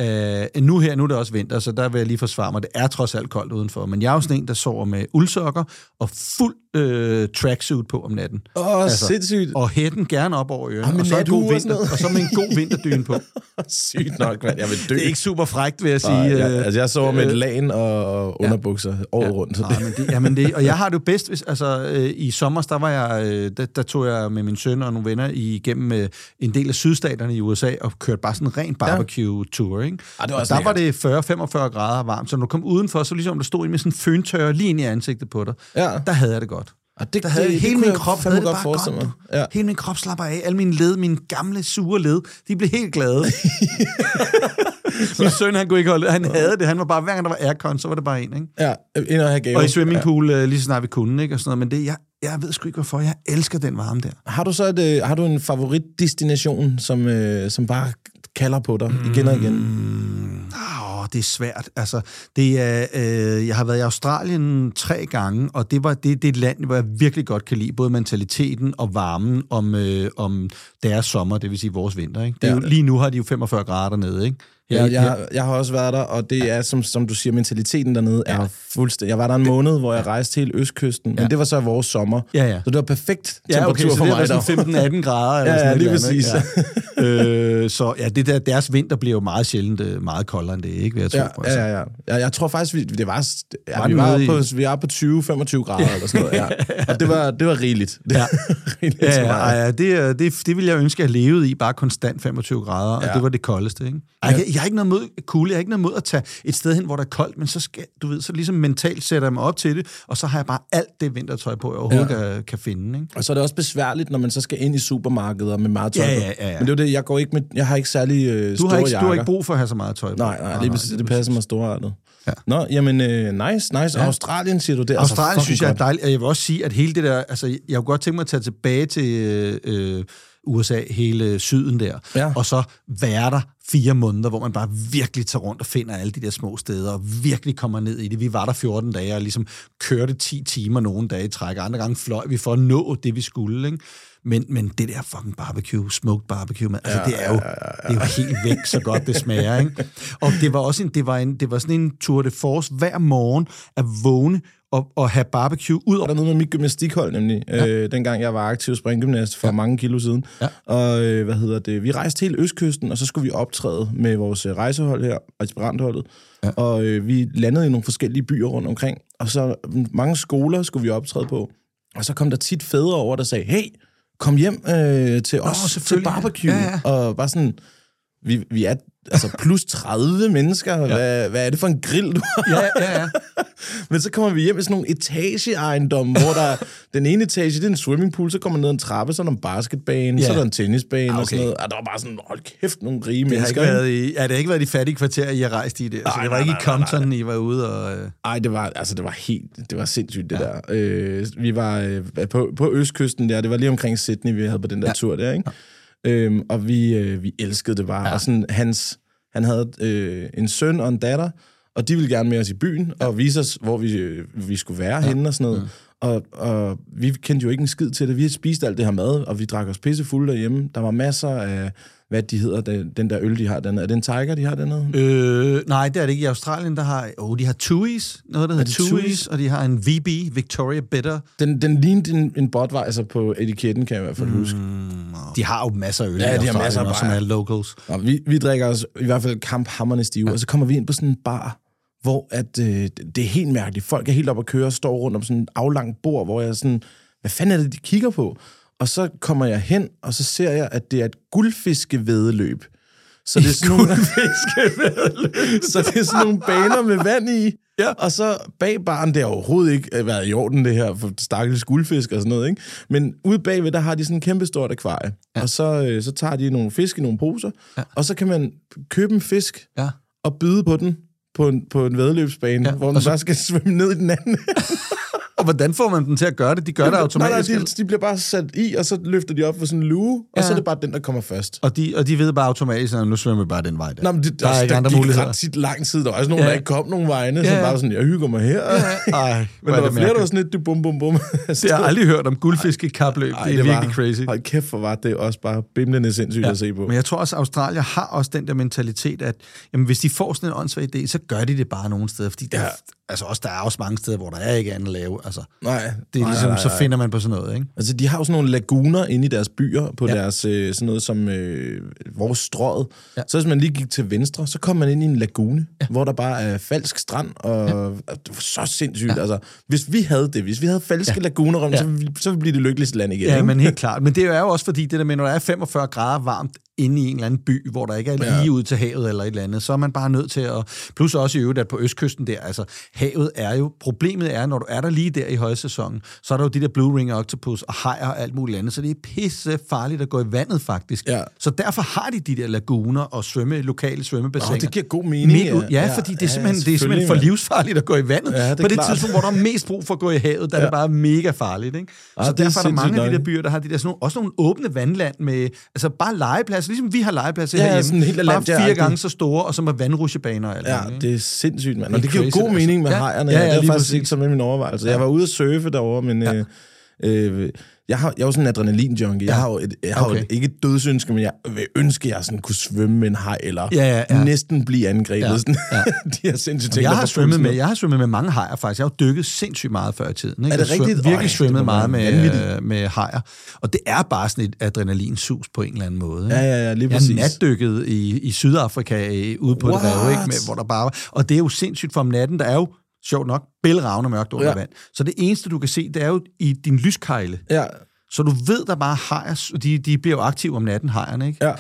Øh, nu her, nu er det også vinter, så der vil jeg lige forsvare mig. Det er trods alt koldt udenfor, men jeg er jo sådan en, der sover med uldsokker og fuld øh, tracksuit på om natten. Åh, oh, sindssygt. Og hætten gerne op over ørerne. Med og, så en god vinter, og så med en god vinterdyne på. Sygt nok, mand. Jeg vil dø. Det er ikke super frækt, vil jeg sige. Nej, jeg, øh, altså, jeg sover med øh, et lagen og, underbukser året rundt. Så Nej, det, men det, jamen det, og jeg har det jo bedst, hvis, altså øh, i sommer, der var jeg, øh, der, der tog jeg med min søn og nogle venner igennem øh, en del af sydstaterne i USA og kørte bare sådan en ren barbecue-tour, ikke? Ah, det var og der var det 40-45 grader varmt, så når du kom udenfor, så ligesom om der stod en med sådan en føntørre lige ind i ansigtet på dig, Ja. der havde jeg det godt. og det, Der havde det, det, det hele kunne min krop havde det godt bare godt. Ja. Hele min krop slapper af. Alle mine led, mine gamle, sure led, de blev helt glade. min søn, han kunne ikke holde det. Han havde det. Han var bare, hver gang der var aircon, så var det bare en, ikke? Ja, ind og have gaver. Og i swimmingpool, ja. lige så snart vi kunne, ikke? Og sådan noget. Men det, jeg, jeg ved sgu ikke, hvorfor. Jeg elsker den varme der. Har du så et, øh, har du en favoritdestination, som, øh, som bare kalder på dig igen og igen? Åh, det er svært. Altså, det er, øh, jeg har været i Australien tre gange, og det, var, det, det er et land, hvor jeg virkelig godt kan lide både mentaliteten og varmen om, øh, om deres sommer, det vil sige vores vinter. Ikke? Det er Ja. jo, lige nu har de jo 45 grader dernede, ikke? Her, Jeg, jeg, har- jeg har også været der, og det er, som, som du siger, mentaliteten dernede er fuldstændig... Jeg var der en måned, hvor jeg rejste til Østkysten, men Ja. det var så vores sommer. Ja, ja. Så det var perfekt Ja, temperatur okay, så for det mig er der. sådan 15-18 grader. Eller Ja, sådan ja, lige andet, præcis. ikke? Ja. øh, så ja, det der, deres vinter bliver jo meget sjældent øh, meget koldere end det, ikke? Vil jeg tro. Ja, på, altså. ja, ja, ja. Jeg, tror faktisk, vi, det var, ja, Var vi, var på, vi var på 20-25 grader eller sådan noget. Ja. Og det var, det var rigeligt. Det Ja. var rigeligt Ja, ja, ja det, er- det, det ville jeg ønske, at jeg levede i, bare konstant 25 grader, og Ja. det var det koldeste, ikke? Ej, jeg, jeg, har ikke noget mod kulde, jeg har ikke noget mod at tage et sted hen, hvor der er koldt, men så skal, du ved, så ligesom mentalt sætter jeg mig op til det, og så har jeg bare alt det vintertøj på, jeg overhovedet ja. kan, kan finde, ikke? Og så er det også besværligt, når man så skal ind i supermarkeder med meget tøj Ja, ja, ja, ja. Men det er det, jeg går ikke med, jeg har ikke særlig øh, Du store har, ikke, jakker. du har ikke brug for at have så meget tøj på. Nej, nej, lige præcis. Det passer mig storartet. Ja. Nå, jamen, øh, nice, nice. Ja. Australien, siger du det? Australien altså, synes jeg er dejligt, og jeg vil også sige, at hele det der, altså jeg kunne godt tænke mig at tage tilbage til øh, øh, USA, hele syden der, Ja. og så være der fire måneder, hvor man bare virkelig tager rundt og finder alle de der små steder, og virkelig kommer ned i det. Vi var der 14 dage, og ligesom kørte 10 timer nogle dage i træk, og andre gange fløj vi for at nå det, vi skulle, ikke? Men, men det der fucking barbecue, smoked barbecue, man, altså ja, det, er jo, det er jo helt væk, så godt det smager. Ikke? Og det var også en, det var en, det var sådan en tour de force hver morgen at vågne og, og have barbecue ud Der over er noget med mit gymnastikhold, nemlig. Ja. Øh, dengang jeg var aktiv springgymnast for ja. mange kilo siden. Ja. Og øh, hvad hedder det? Vi rejste hele Østkysten, og så skulle vi optræde med vores øh, rejsehold her, aspirantholdet. Ja. Og øh, vi landede i nogle forskellige byer rundt omkring. Og så mm, mange skoler skulle vi optræde på. Og så kom der tit fædre over, der sagde, hey, kom hjem øh, til os til barbecue. Ja, ja. Og bare sådan, vi, vi er altså plus 30 mennesker. Ja. Hvad, hvad er det for en grill, du har? Ja, ja, ja. Men så kommer vi hjem i sådan nogle etageejendomme, hvor der den ene etage, det er en swimmingpool, så kommer man ned ad en trappe, så er der en basketbane, Ja. så er der en tennisbane Ah, og okay. sådan noget. Og der var bare sådan, hold kæft, nogle rige Det har mennesker. ikke ikke? været i, ja, det har ikke været de fattige kvarterer, I har rejst i det. Altså, Nej, det var nej, ikke i nej, nej, Compton, I var ude og... Øh... Ej, det var, altså, det var helt, det var sindssygt, det ja. der. Øh, vi var øh, på, på Østkysten der, det var lige omkring Sydney, vi havde på den der ja. tur der, ikke? Ja. Øhm, og vi, øh, vi elskede det bare. Ja. Og sådan, hans, han havde øh, en søn og en datter, og de ville gerne med os i byen, ja. og vise os, hvor vi, øh, vi skulle være ja. henne og sådan noget. Og, og vi kendte jo ikke en skid til det. Vi spiste alt det her mad, og vi drak os pissefulde derhjemme. Der var masser af, hvad de hedder, den, den der øl, de har dernede. Er det en Tiger, de har dernede? Øh, nej, det er det ikke. I Australien, der har... Oh, de har Tui's, noget der hedder Tui's, og de har en VB, Victoria Bitter. Den, den lignede en, en Budweiser på etiketten, kan jeg i hvert fald huske. De har jo masser af øl Ja, de har masser af som er locals. Og vi, vi drikker os i hvert fald kamphammerne stive, ja. og så kommer vi ind på sådan en bar, hvor at, øh, det er helt mærkeligt. Folk er helt oppe at køre og står rundt om sådan en aflangt bord, hvor jeg sådan, hvad fanden er det, de kigger på? Og så kommer jeg hen, og så ser jeg, at det er et guldfiskevædeløb. Så det er sådan nogle, så det er sådan nogle baner med vand i. Ja. Og så bag baren, det har overhovedet ikke øh, været i orden, det her for stakkels guldfisk og sådan noget, ikke? Men ude bagved, der har de sådan en kæmpe stort akvarie. Ja. Og så, øh, så tager de nogle fisk i nogle poser, ja. og så kan man købe en fisk Ja. og byde på den på en, på en vedløbsbane, Ja, hvor og så- bare skal svømme ned i den anden. Og hvordan får man dem til at gøre det? De gør det Nej, automatisk. nej, de, de bliver bare sat i, og så løfter de op for sådan en luge, ja. og så er det bare den, der kommer først. Og de, og de ved bare automatisk, at nu svømmer vi bare den vej der. Nå, men det, der er ikke andre gik muligheder. ret tit lang tid. Der var også nogen, Ja. der ikke kom nogen vegne, ja. Så bare sådan, jeg hygger mig her. Ja. Ej, Men er der var det flere, der var sådan lidt, du bum, bum, bum. Det har jeg aldrig hørt om guldfiskekapløb. Det er virkelig var, crazy. Hold kæft, for var det også bare bimlende sindssygt ja. at se på. Men jeg tror også, at Australien har også den der mentalitet, at jamen, hvis de får sådan en åndssvag idé, så gør de det bare nogle steder. Fordi der, Ja. ja. Altså også, der er også mange steder, hvor der er ikke andet at lave. Altså, Nej, det er nej, ligesom, nej, så nej. finder man på sådan noget, ikke? Altså, de har jo sådan nogle laguner inde i deres byer, på Ja. deres øh, sådan noget som øh, vores strøget. Ja. Så hvis man lige gik til venstre, så kom man ind i en lagune, ja. hvor der bare er falsk strand, og ja. det var så sindssygt. Ja. Altså, hvis vi havde det, hvis vi havde falske ja. laguner, ja. Så, ville så ville vi blive det lykkeligste land igen. Ja, ikke? men helt klart. Men det er jo også fordi, det der med, når der er 45 grader varmt inde i en eller anden by, hvor der ikke er lige Ja. ud til havet eller et eller andet, så er man bare nødt til at... Plus også i øvrigt, at på østkysten der, altså havet er jo... Problemet er, når du er der lige der i højsæsonen, så er der jo de der blue ring octopus og hajer og alt muligt andet, så det er pisse farligt at gå i vandet faktisk. Ja. Så derfor har de de der laguner og svømme, lokale svømmebassiner. Nå, det giver god mening, Midt ud, ja. ja, fordi det er ja, simpelthen, det er simpelthen for livsfarligt at gå i vandet. Ja, det er på det klart. tidspunkt, hvor der er mest brug for at gå i havet, der er Ja. det bare mega farligt. Ikke? Ja, så er derfor er der mange af de der byer, der har de der sådan nogle, også nogle åbne vandland med, altså bare legepladser, ligesom vi har legepladser Ja, herhjemme. sådan helt bare fire gange så store, og så med vandrutsjebaner alt Ja, ikke? det er sindssygt, mand. Det Og er det giver god altså. mening med Ja. hejerne. Ja, Ja, ja, det har lige faktisk ikke som med min overvejelse. Jeg var ude at surfe derovre, men... Ja. Øh, øh, jeg, har, jeg er jo sådan en adrenalin-junkie. Jeg Ja. har jo, et, jeg har Okay. jo et, ikke et dødsønske, men jeg vil ønske, at jeg sådan kunne svømme med en haj, eller Ja, ja, ja. næsten blive angrebet. Ja, Sådan. ja. De her sindssyge ting. Jeg har, svømmet med, jeg har svømmet med mange hajer faktisk. Jeg har jo dykket sindssygt meget før i tiden. Ikke? Er det Jeg har rigtigt? virkelig Øj, det svømmet meget med, vanvittigt. øh, med hajer. Og det er bare sådan et adrenalinsus på en eller anden måde. Ikke? Ja, ja, ja, lige Jeg præcis. har natdykket i, i Sydafrika ude på What? rev, ikke? Med, hvor der bare var- Og det er jo sindssygt for om natten. Der er jo, sjovt nok, bælragende mørkt under Ja. vand. Så det eneste, du kan se, det er jo i din lyskejle. Ja, Så du ved, der bare hajer, de, de bliver jo aktive om natten, hajerne, ikke? Ja.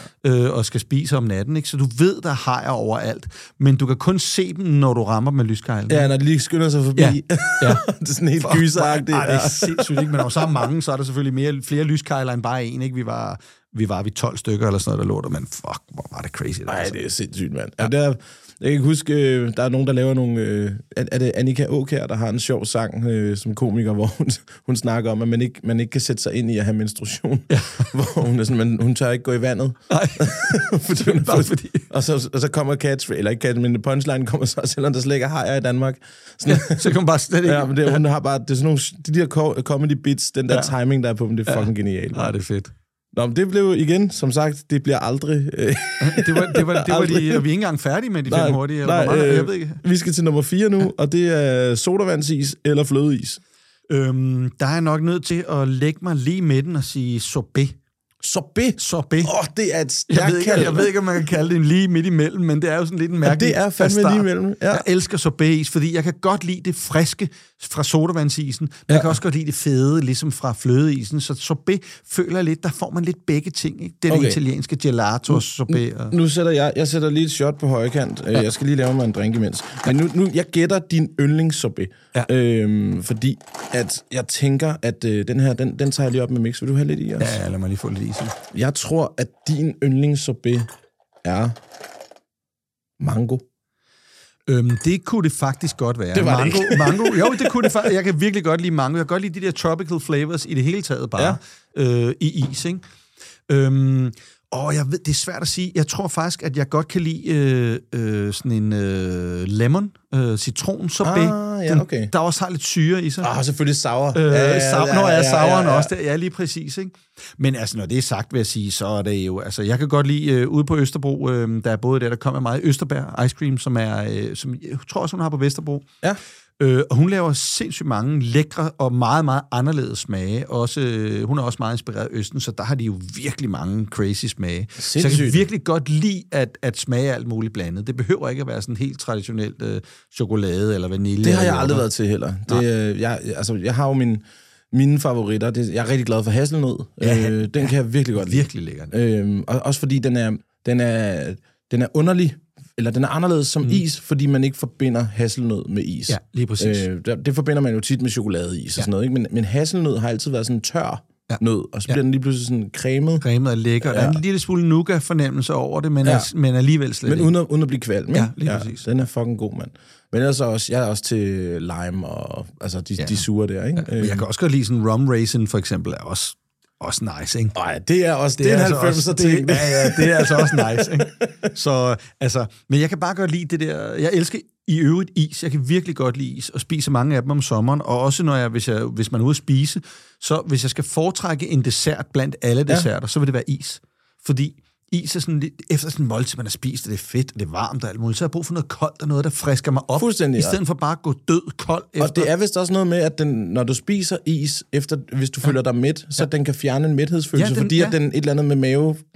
Øh, og skal spise om natten, ikke? Så du ved, der er hajer overalt. Men du kan kun se dem, når du rammer dem med lyskejlen. ja, når de lige skynder sig forbi. Ja, ja. det er sådan helt gyseragtigt. Ej, det er sindssygt, ikke? Men når så er mange, så er der selvfølgelig mere, flere lyskejler end bare en, ikke? Vi var, vi var vi 12 stykker eller sådan noget, der lå der, men fuck, hvor var det crazy. Nej, altså. det er sindssygt, mand. Ja. Og der, jeg kan huske, øh, der er nogen, der laver nogle... Øh, er, er det Annika Åkær, der har en sjov sang øh, som komiker, hvor hun, hun snakker om, at man ikke, man ikke kan sætte sig ind i at have menstruation. Ja. Hvor hun, er sådan, man, hun tør ikke gå i vandet. Nej, fordi hun bare fordi- Og så, og så kommer catch, eller ikke catch, men punchline kommer så, selvom der slet ikke er hajer i Danmark. Sådan, så kan man bare slet ikke... ja, men det, hun har bare, det er sådan nogle, de der co- comedy bits, den der Ja. ja. timing, der er på dem, det er fucking genialt. Nej, det er fedt. Nå, men det blev igen, som sagt, det bliver aldrig... Øh, Det var, det var, det var de, Aldrig. vi er ikke engang færdige med de fem hurtige. Eller hvor mange, øh, jeg ved ikke. Vi skal til nummer 4 nu, og det er sodavandsis eller flødeis. Øhm, der er jeg nok nødt til at lægge mig lige med den og sige sorbet. Sorbet. Sorbet. Åh, oh, det er et Jeg stærkt ved, ikke, jeg ved ikke, om man kan kalde det en lige midt imellem, men det er jo sådan lidt en mærkelig det er fandme fast start. lige imellem, ja. Jeg elsker sorbetis, fordi jeg kan godt lide det friske fra sodavandsisen, men ja. jeg kan også godt lide det fede, ligesom fra flødeisen. Så sorbet føler jeg lidt, der får man lidt begge ting. Ikke? Det er okay. Det italienske gelato og sorbet. Og... Nu sætter jeg, jeg sætter lige et shot på højkant. Ja. Jeg skal lige lave mig en drink imens. Men nu, nu jeg gætter din yndlingssorbet. Ja. Øhm, fordi at jeg tænker, at øh, den her, den, den tager jeg lige op med mix. Vil du have lidt i os? Ja, lad mig lige få lidt is. i. Jeg tror, at din yndlingssorbet er mango. Øhm, det kunne det faktisk godt være. Det var det mango, mango, jo, det kunne det faktisk. Jeg kan virkelig godt lide mango. Jeg kan godt lide de der tropical flavors i det hele taget bare. Ja. Øh, I is, ikke? Øhm, Åh, jeg ved, det er svært at sige. Jeg tror faktisk, at jeg godt kan lide øh, øh, sådan en øh, lemon, øh, citron sorbet. Ah, ja, okay. Der også har lidt syre i sig. Ah, selvfølgelig sauer. Øh, ja, ja, ja, Når er sauren ja, ja. også der. Ja, lige præcis. Ikke? Men altså, når det er sagt, vil jeg sige, så er det jo... Altså, jeg kan godt lide øh, ude på Østerbro, øh, der er både det, der kommer meget Østerbær Ice Cream, som er... Øh, som jeg tror også, hun har på Vesterbro. Ja. Øh, og hun laver sindssygt mange lækre og meget, meget anderledes smage. Også, øh, hun er også meget inspireret af Østen, så der har de jo virkelig mange crazy smage. Så jeg kan Sindssygt. virkelig godt lide at, at smage alt muligt blandet. Det behøver ikke at være sådan helt traditionelt øh, chokolade eller vanilje. Det har jeg aldrig været til heller. Det, øh, jeg, altså, jeg har jo min, mine favoritter. Det, jeg er rigtig glad for hasselnød. Ja, øh, den kan jeg virkelig godt lide. Virkelig lækkert. Øhm, og også fordi den er, den er, den er underlig, eller den er anderledes som mm. is, fordi man ikke forbinder hasselnød med is. Ja, lige præcis. Øh, det forbinder man jo tit med chokoladeis og sådan noget, ikke? Men, men hasselnød har altid været sådan tør Ja. ja. nød, og så bliver Ja. den lige pludselig sådan cremet, Cremet er lækker. Ja. Der er en lille smule nougat-fornemmelse over det, men, ja. Ja. er, men alligevel slet men uden at, uden at blive kvalm. ikke? Ja, lige præcis. Den er fucking god, mand. Men ellers er også, jeg er også til lime og altså de, Ja. ja. de sure der, ikke? Men jeg kan også godt lide sådan rum raisin, for eksempel, er også, også nice, ikke? Ej, det er også, det, det er en altså 90'er også- ting. Det, ja, ja, det er altså også nice, ikke? Så, altså, men jeg kan bare godt lide det der... Jeg elsker i øvrigt is. Jeg kan virkelig godt lide is, og spise mange af dem om sommeren. Og også når jeg, hvis, jeg, hvis man er ude at spise, så hvis jeg skal foretrække en dessert blandt alle Ja. desserter, så vil det være is. Fordi is er sådan lidt, efter sådan en måltid, man har spist, og det er fedt, og det er varmt og alt muligt, så har jeg brug for noget koldt og noget, der frisker mig op. Fuldstændig, I ja. stedet for bare at gå død kold efter. Og det er vist også noget med, at den, når du spiser is, efter, hvis du ja. føler dig mæt, så ja. den kan fjerne en mæthedsfølelse, Ja, ja, den- fordi ja. at den et eller andet med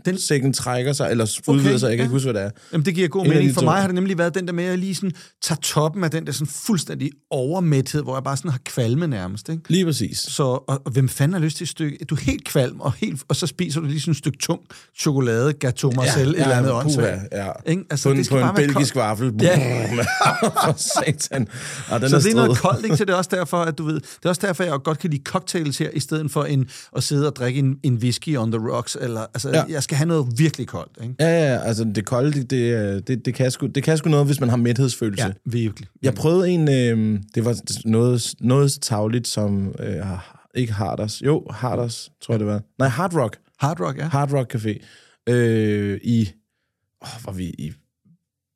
mavesækken trækker sig, eller udvider sig, jeg kan ja. ikke huske, hvad det er. Jamen, det giver god En af mening. For mig har det nemlig været den der med, at jeg lige sådan tager toppen af den der sådan fuldstændig overmæthed, hvor jeg bare sådan har kvalme nærmest. Ikke? Lige præcis. Så, og, og hvem fanden har lyst til et stykke? Du er helt kvalm, og, helt, og så spiser du lige sådan et stykke tung chokolade, gâteau Marcel, ja, eller andet åndssvagt. Ja. Ikke? Altså, på en, det skal på en bare være belgisk koldt. vaffel. Ja. For satan. Og den Så er det er noget koldt, ikke? Så det er også derfor, at du ved, det er også derfor, jeg godt kan lide cocktails her, i stedet for en, at sidde og drikke en, en whisky on the rocks, eller, altså, ja. Ja. jeg skal have noget virkelig koldt, ikke? Ja, ja, altså det kolde, det, det, det, det, kan sgu, det kan sgu noget, hvis man har mæthedsfølelse. Ja, virkelig. Jeg prøvede en, øh, det var noget, noget så tagligt som, øh, ikke Harders, jo, Harders, tror jeg det var. Nej, Hard Rock. Hard rock, ja. Hard Rock Café. Øh, I, åh, var vi i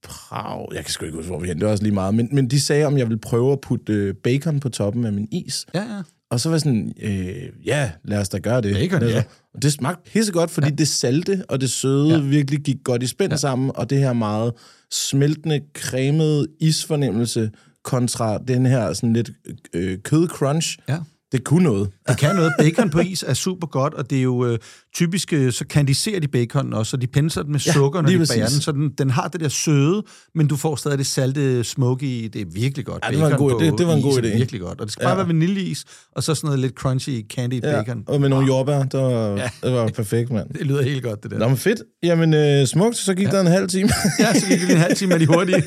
Prag? Jeg kan sgu ikke huske, hvor vi hen. Det var også lige meget. Men, men de sagde, om jeg ville prøve at putte øh, bacon på toppen af min is. Ja, ja. Og så var jeg sådan, øh, ja, lad os da gøre det. Bacon, ja. Og det smagte pissegodt, fordi ja. det salte og det søde ja. virkelig gik godt i spænd ja. sammen, og det her meget smeltende, cremede isfornemmelse kontra den her sådan lidt øh, kødcrunch, Ja. Det kunne noget. Det kan noget. Bacon på is er super godt, og det er jo øh, typisk, øh, så kandiserer de bacon også, så de pensler den med Ja, sukker, når de bager præcis. den, så den, den har det der søde, men du får stadig det salte smoky i. Det er virkelig godt. Ja, det var en god- på det- det var en god er idé. virkelig godt. Og det skal Ja. bare være vaniljeis, og så sådan noget lidt crunchy candied Ja, bacon. og med nogle jordbær, det var, Ja. det var perfekt, mand. Det lyder helt godt, det der. Nå, men fedt. Jamen, øh, smukt. Så gik ja. der en halv time. Ja, så gik det en halv time med de hurtige.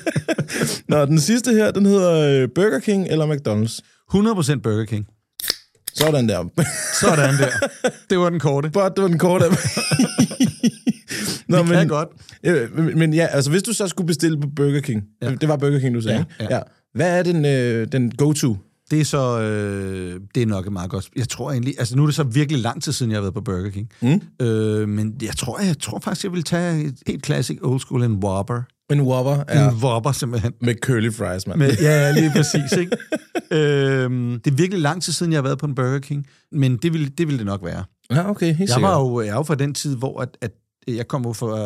Nå, den sidste her, den hedder øh, Burger King eller McDonald's. 100% Burger King. Sådan der. Sådan der. Det var den korte. Bare, det var den korte. Nå, Vi kan godt. Øh, men, men ja, altså hvis du så skulle bestille på Burger King, ja. det var Burger King, du sagde, Ja, ja. ja. Hvad er den, øh, den go-to? Det er så, øh, det er nok et meget godt. Jeg tror egentlig, altså nu er det så virkelig lang tid siden, jeg har været på Burger King. Mm. Øh, men jeg tror, jeg tror faktisk, jeg vil tage et helt classic old school, en Whopper. En Whopper ja. En Whopper simpelthen. med curly fries, mand. Med, ja, lige præcis, ikke? øhm, det er virkelig lang tid siden, jeg har været på en Burger King, men det ville det, ville det nok være. Ja, okay, helt Jeg sikkert. var jo, jeg er jo fra den tid, hvor at, at jeg kom jo fra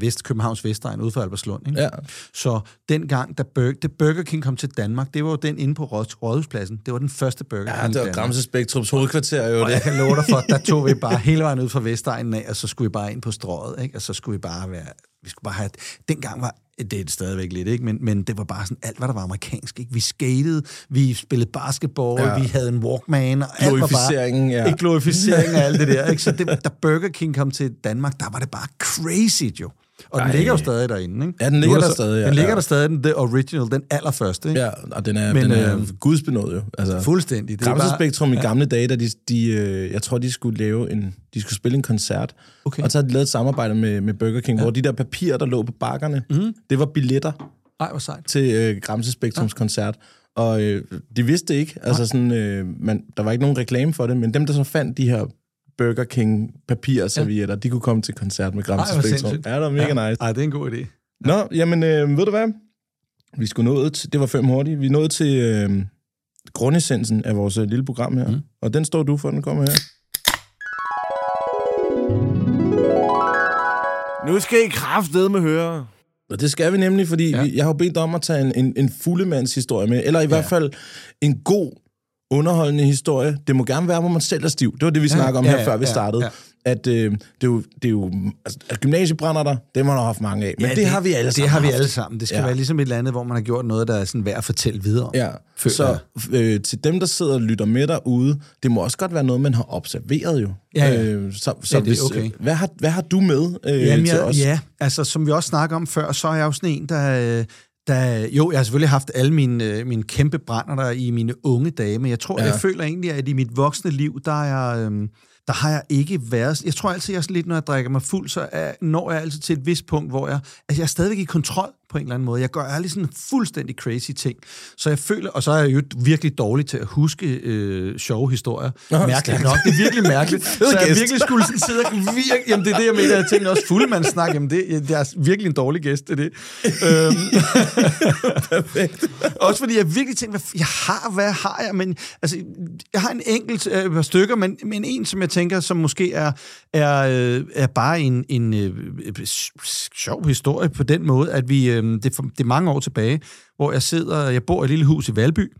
Vest, Københavns Vestegn, ude fra Albertslund. Ikke? Ja. Så dengang, da Burger, Burger King kom til Danmark, det var jo den inde på Råd- Rådhuspladsen. Det var den første Burger King Ja, det var. Gramse Spektrums hovedkvarter, jo Og det. jeg kan love dig for, der tog vi bare hele vejen ud fra Vestegnen af, og så skulle vi bare ind på strået, ikke? Og så skulle vi bare være... Vi skulle bare have... Dengang var... Det er det stadigvæk lidt, ikke? Men, men det var bare sådan alt, hvad der var amerikansk, ikke? Vi skatede, vi spillede basketball, ja. Vi havde en Walkman, og alt var bare... Ja. Ikke glorificering og alt det der, ikke? Så det, da Burger King kom til Danmark, der var det bare crazy, jo. Og den Ej. ligger jo stadig derinde, ikke? Ja, den ligger er der så- stadig, ja, Den ligger ja. der stadig, den the original, den allerførste, ikke? Ja, og den er, Men, den er øh, gudsbenået jo. Altså, Fuldstændig. Det er Gramse bare- i gamle dage, da de, de, øh, jeg tror, de skulle lave en, de skulle spille en koncert, Okay. og så havde de lavet et samarbejde med, med Burger King, ja. hvor de der papirer, der lå på bakkerne, mm. det var billetter Ej, hvor sejt. til øh, Gramse Spektrums ja. koncert. Og øh, de vidste det ikke, altså sådan, øh, man, der var ikke nogen reklame for det, men dem, der så fandt de her Burger King papirservietter, ja. de kunne komme til koncert med Gramse Spektrum. Ja, det var mega ja. nice. Ej, det er en god idé. Nå, jamen, øh, ved du hvad? Vi skulle nå til, det var fem hurtigt, vi nåede til øh, grundessensen af vores øh, lille program her. Mm. Og den står du for, den kommer her. Nu skal I kraftede med høre. Og det skal vi nemlig, fordi Ja. ja. vi, jeg har jo bedt dig om at tage en, en, en fuldemandshistorie med, eller i ja. hvert fald en god, underholdende historie. Det må gerne være, hvor man selv er stiv. Det var det, vi Ja, snakkede om ja, her, ja, før vi ja, startede. ja. At øh, det er jo, det er jo altså, at gymnasiebrænder der, det har man haft mange af. Men ja, det, det, har vi alle Det sammen har vi haft. alle sammen. Det skal Ja. være ligesom et eller andet, hvor man har gjort noget, der er sådan værd at fortælle videre. Ja, Føler så øh, til dem, der sidder og lytter med derude, det må også godt være noget, man har observeret jo. Ja, ja. Øh, så så Ja, det er hvis, okay. øh, hvad, har, hvad har du med øh, Jamen, til jeg, os? ja, altså som vi også snakker om før, så er jeg jo sådan en, der... øh, der, jo, jeg har selvfølgelig haft alle mine, øh, mine kæmpe brænder der i mine unge dage, men jeg tror, Ja. jeg føler egentlig, at i mit voksne liv, der er jeg, øhm, der har jeg ikke været... Jeg tror altid, jeg er lidt, når jeg drikker mig fuld, så er, når jeg altid til et vist punkt, hvor jeg... Altså, jeg er stadigvæk i kontrol på en eller anden måde. Jeg gør alle sådan fuldstændig crazy ting. Så jeg føler... Og så er jeg jo virkelig dårlig til at huske øh, sjove historier. Nå, mærkeligt stærkt. nok. Det er virkelig mærkeligt. så jeg virkelig skulle sådan sidde og virke... Jamen, det er det, jeg mener. Jeg tænker også fuldemandssnak. Jamen, det, det er virkelig en dårlig gæst, det er det. øhm, Perfekt. også fordi jeg virkelig tænkte, hvad jeg har, hvad har jeg? Men, altså, jeg har en enkelt øh, par stykker, men, men en, som jeg tænker, som måske er, er, øh, er bare en, en øh, øh, sjov historie på den måde, at vi, øh, Øhm, det, er for, det er mange år tilbage, hvor jeg sidder, jeg bor i et lille hus i Valby,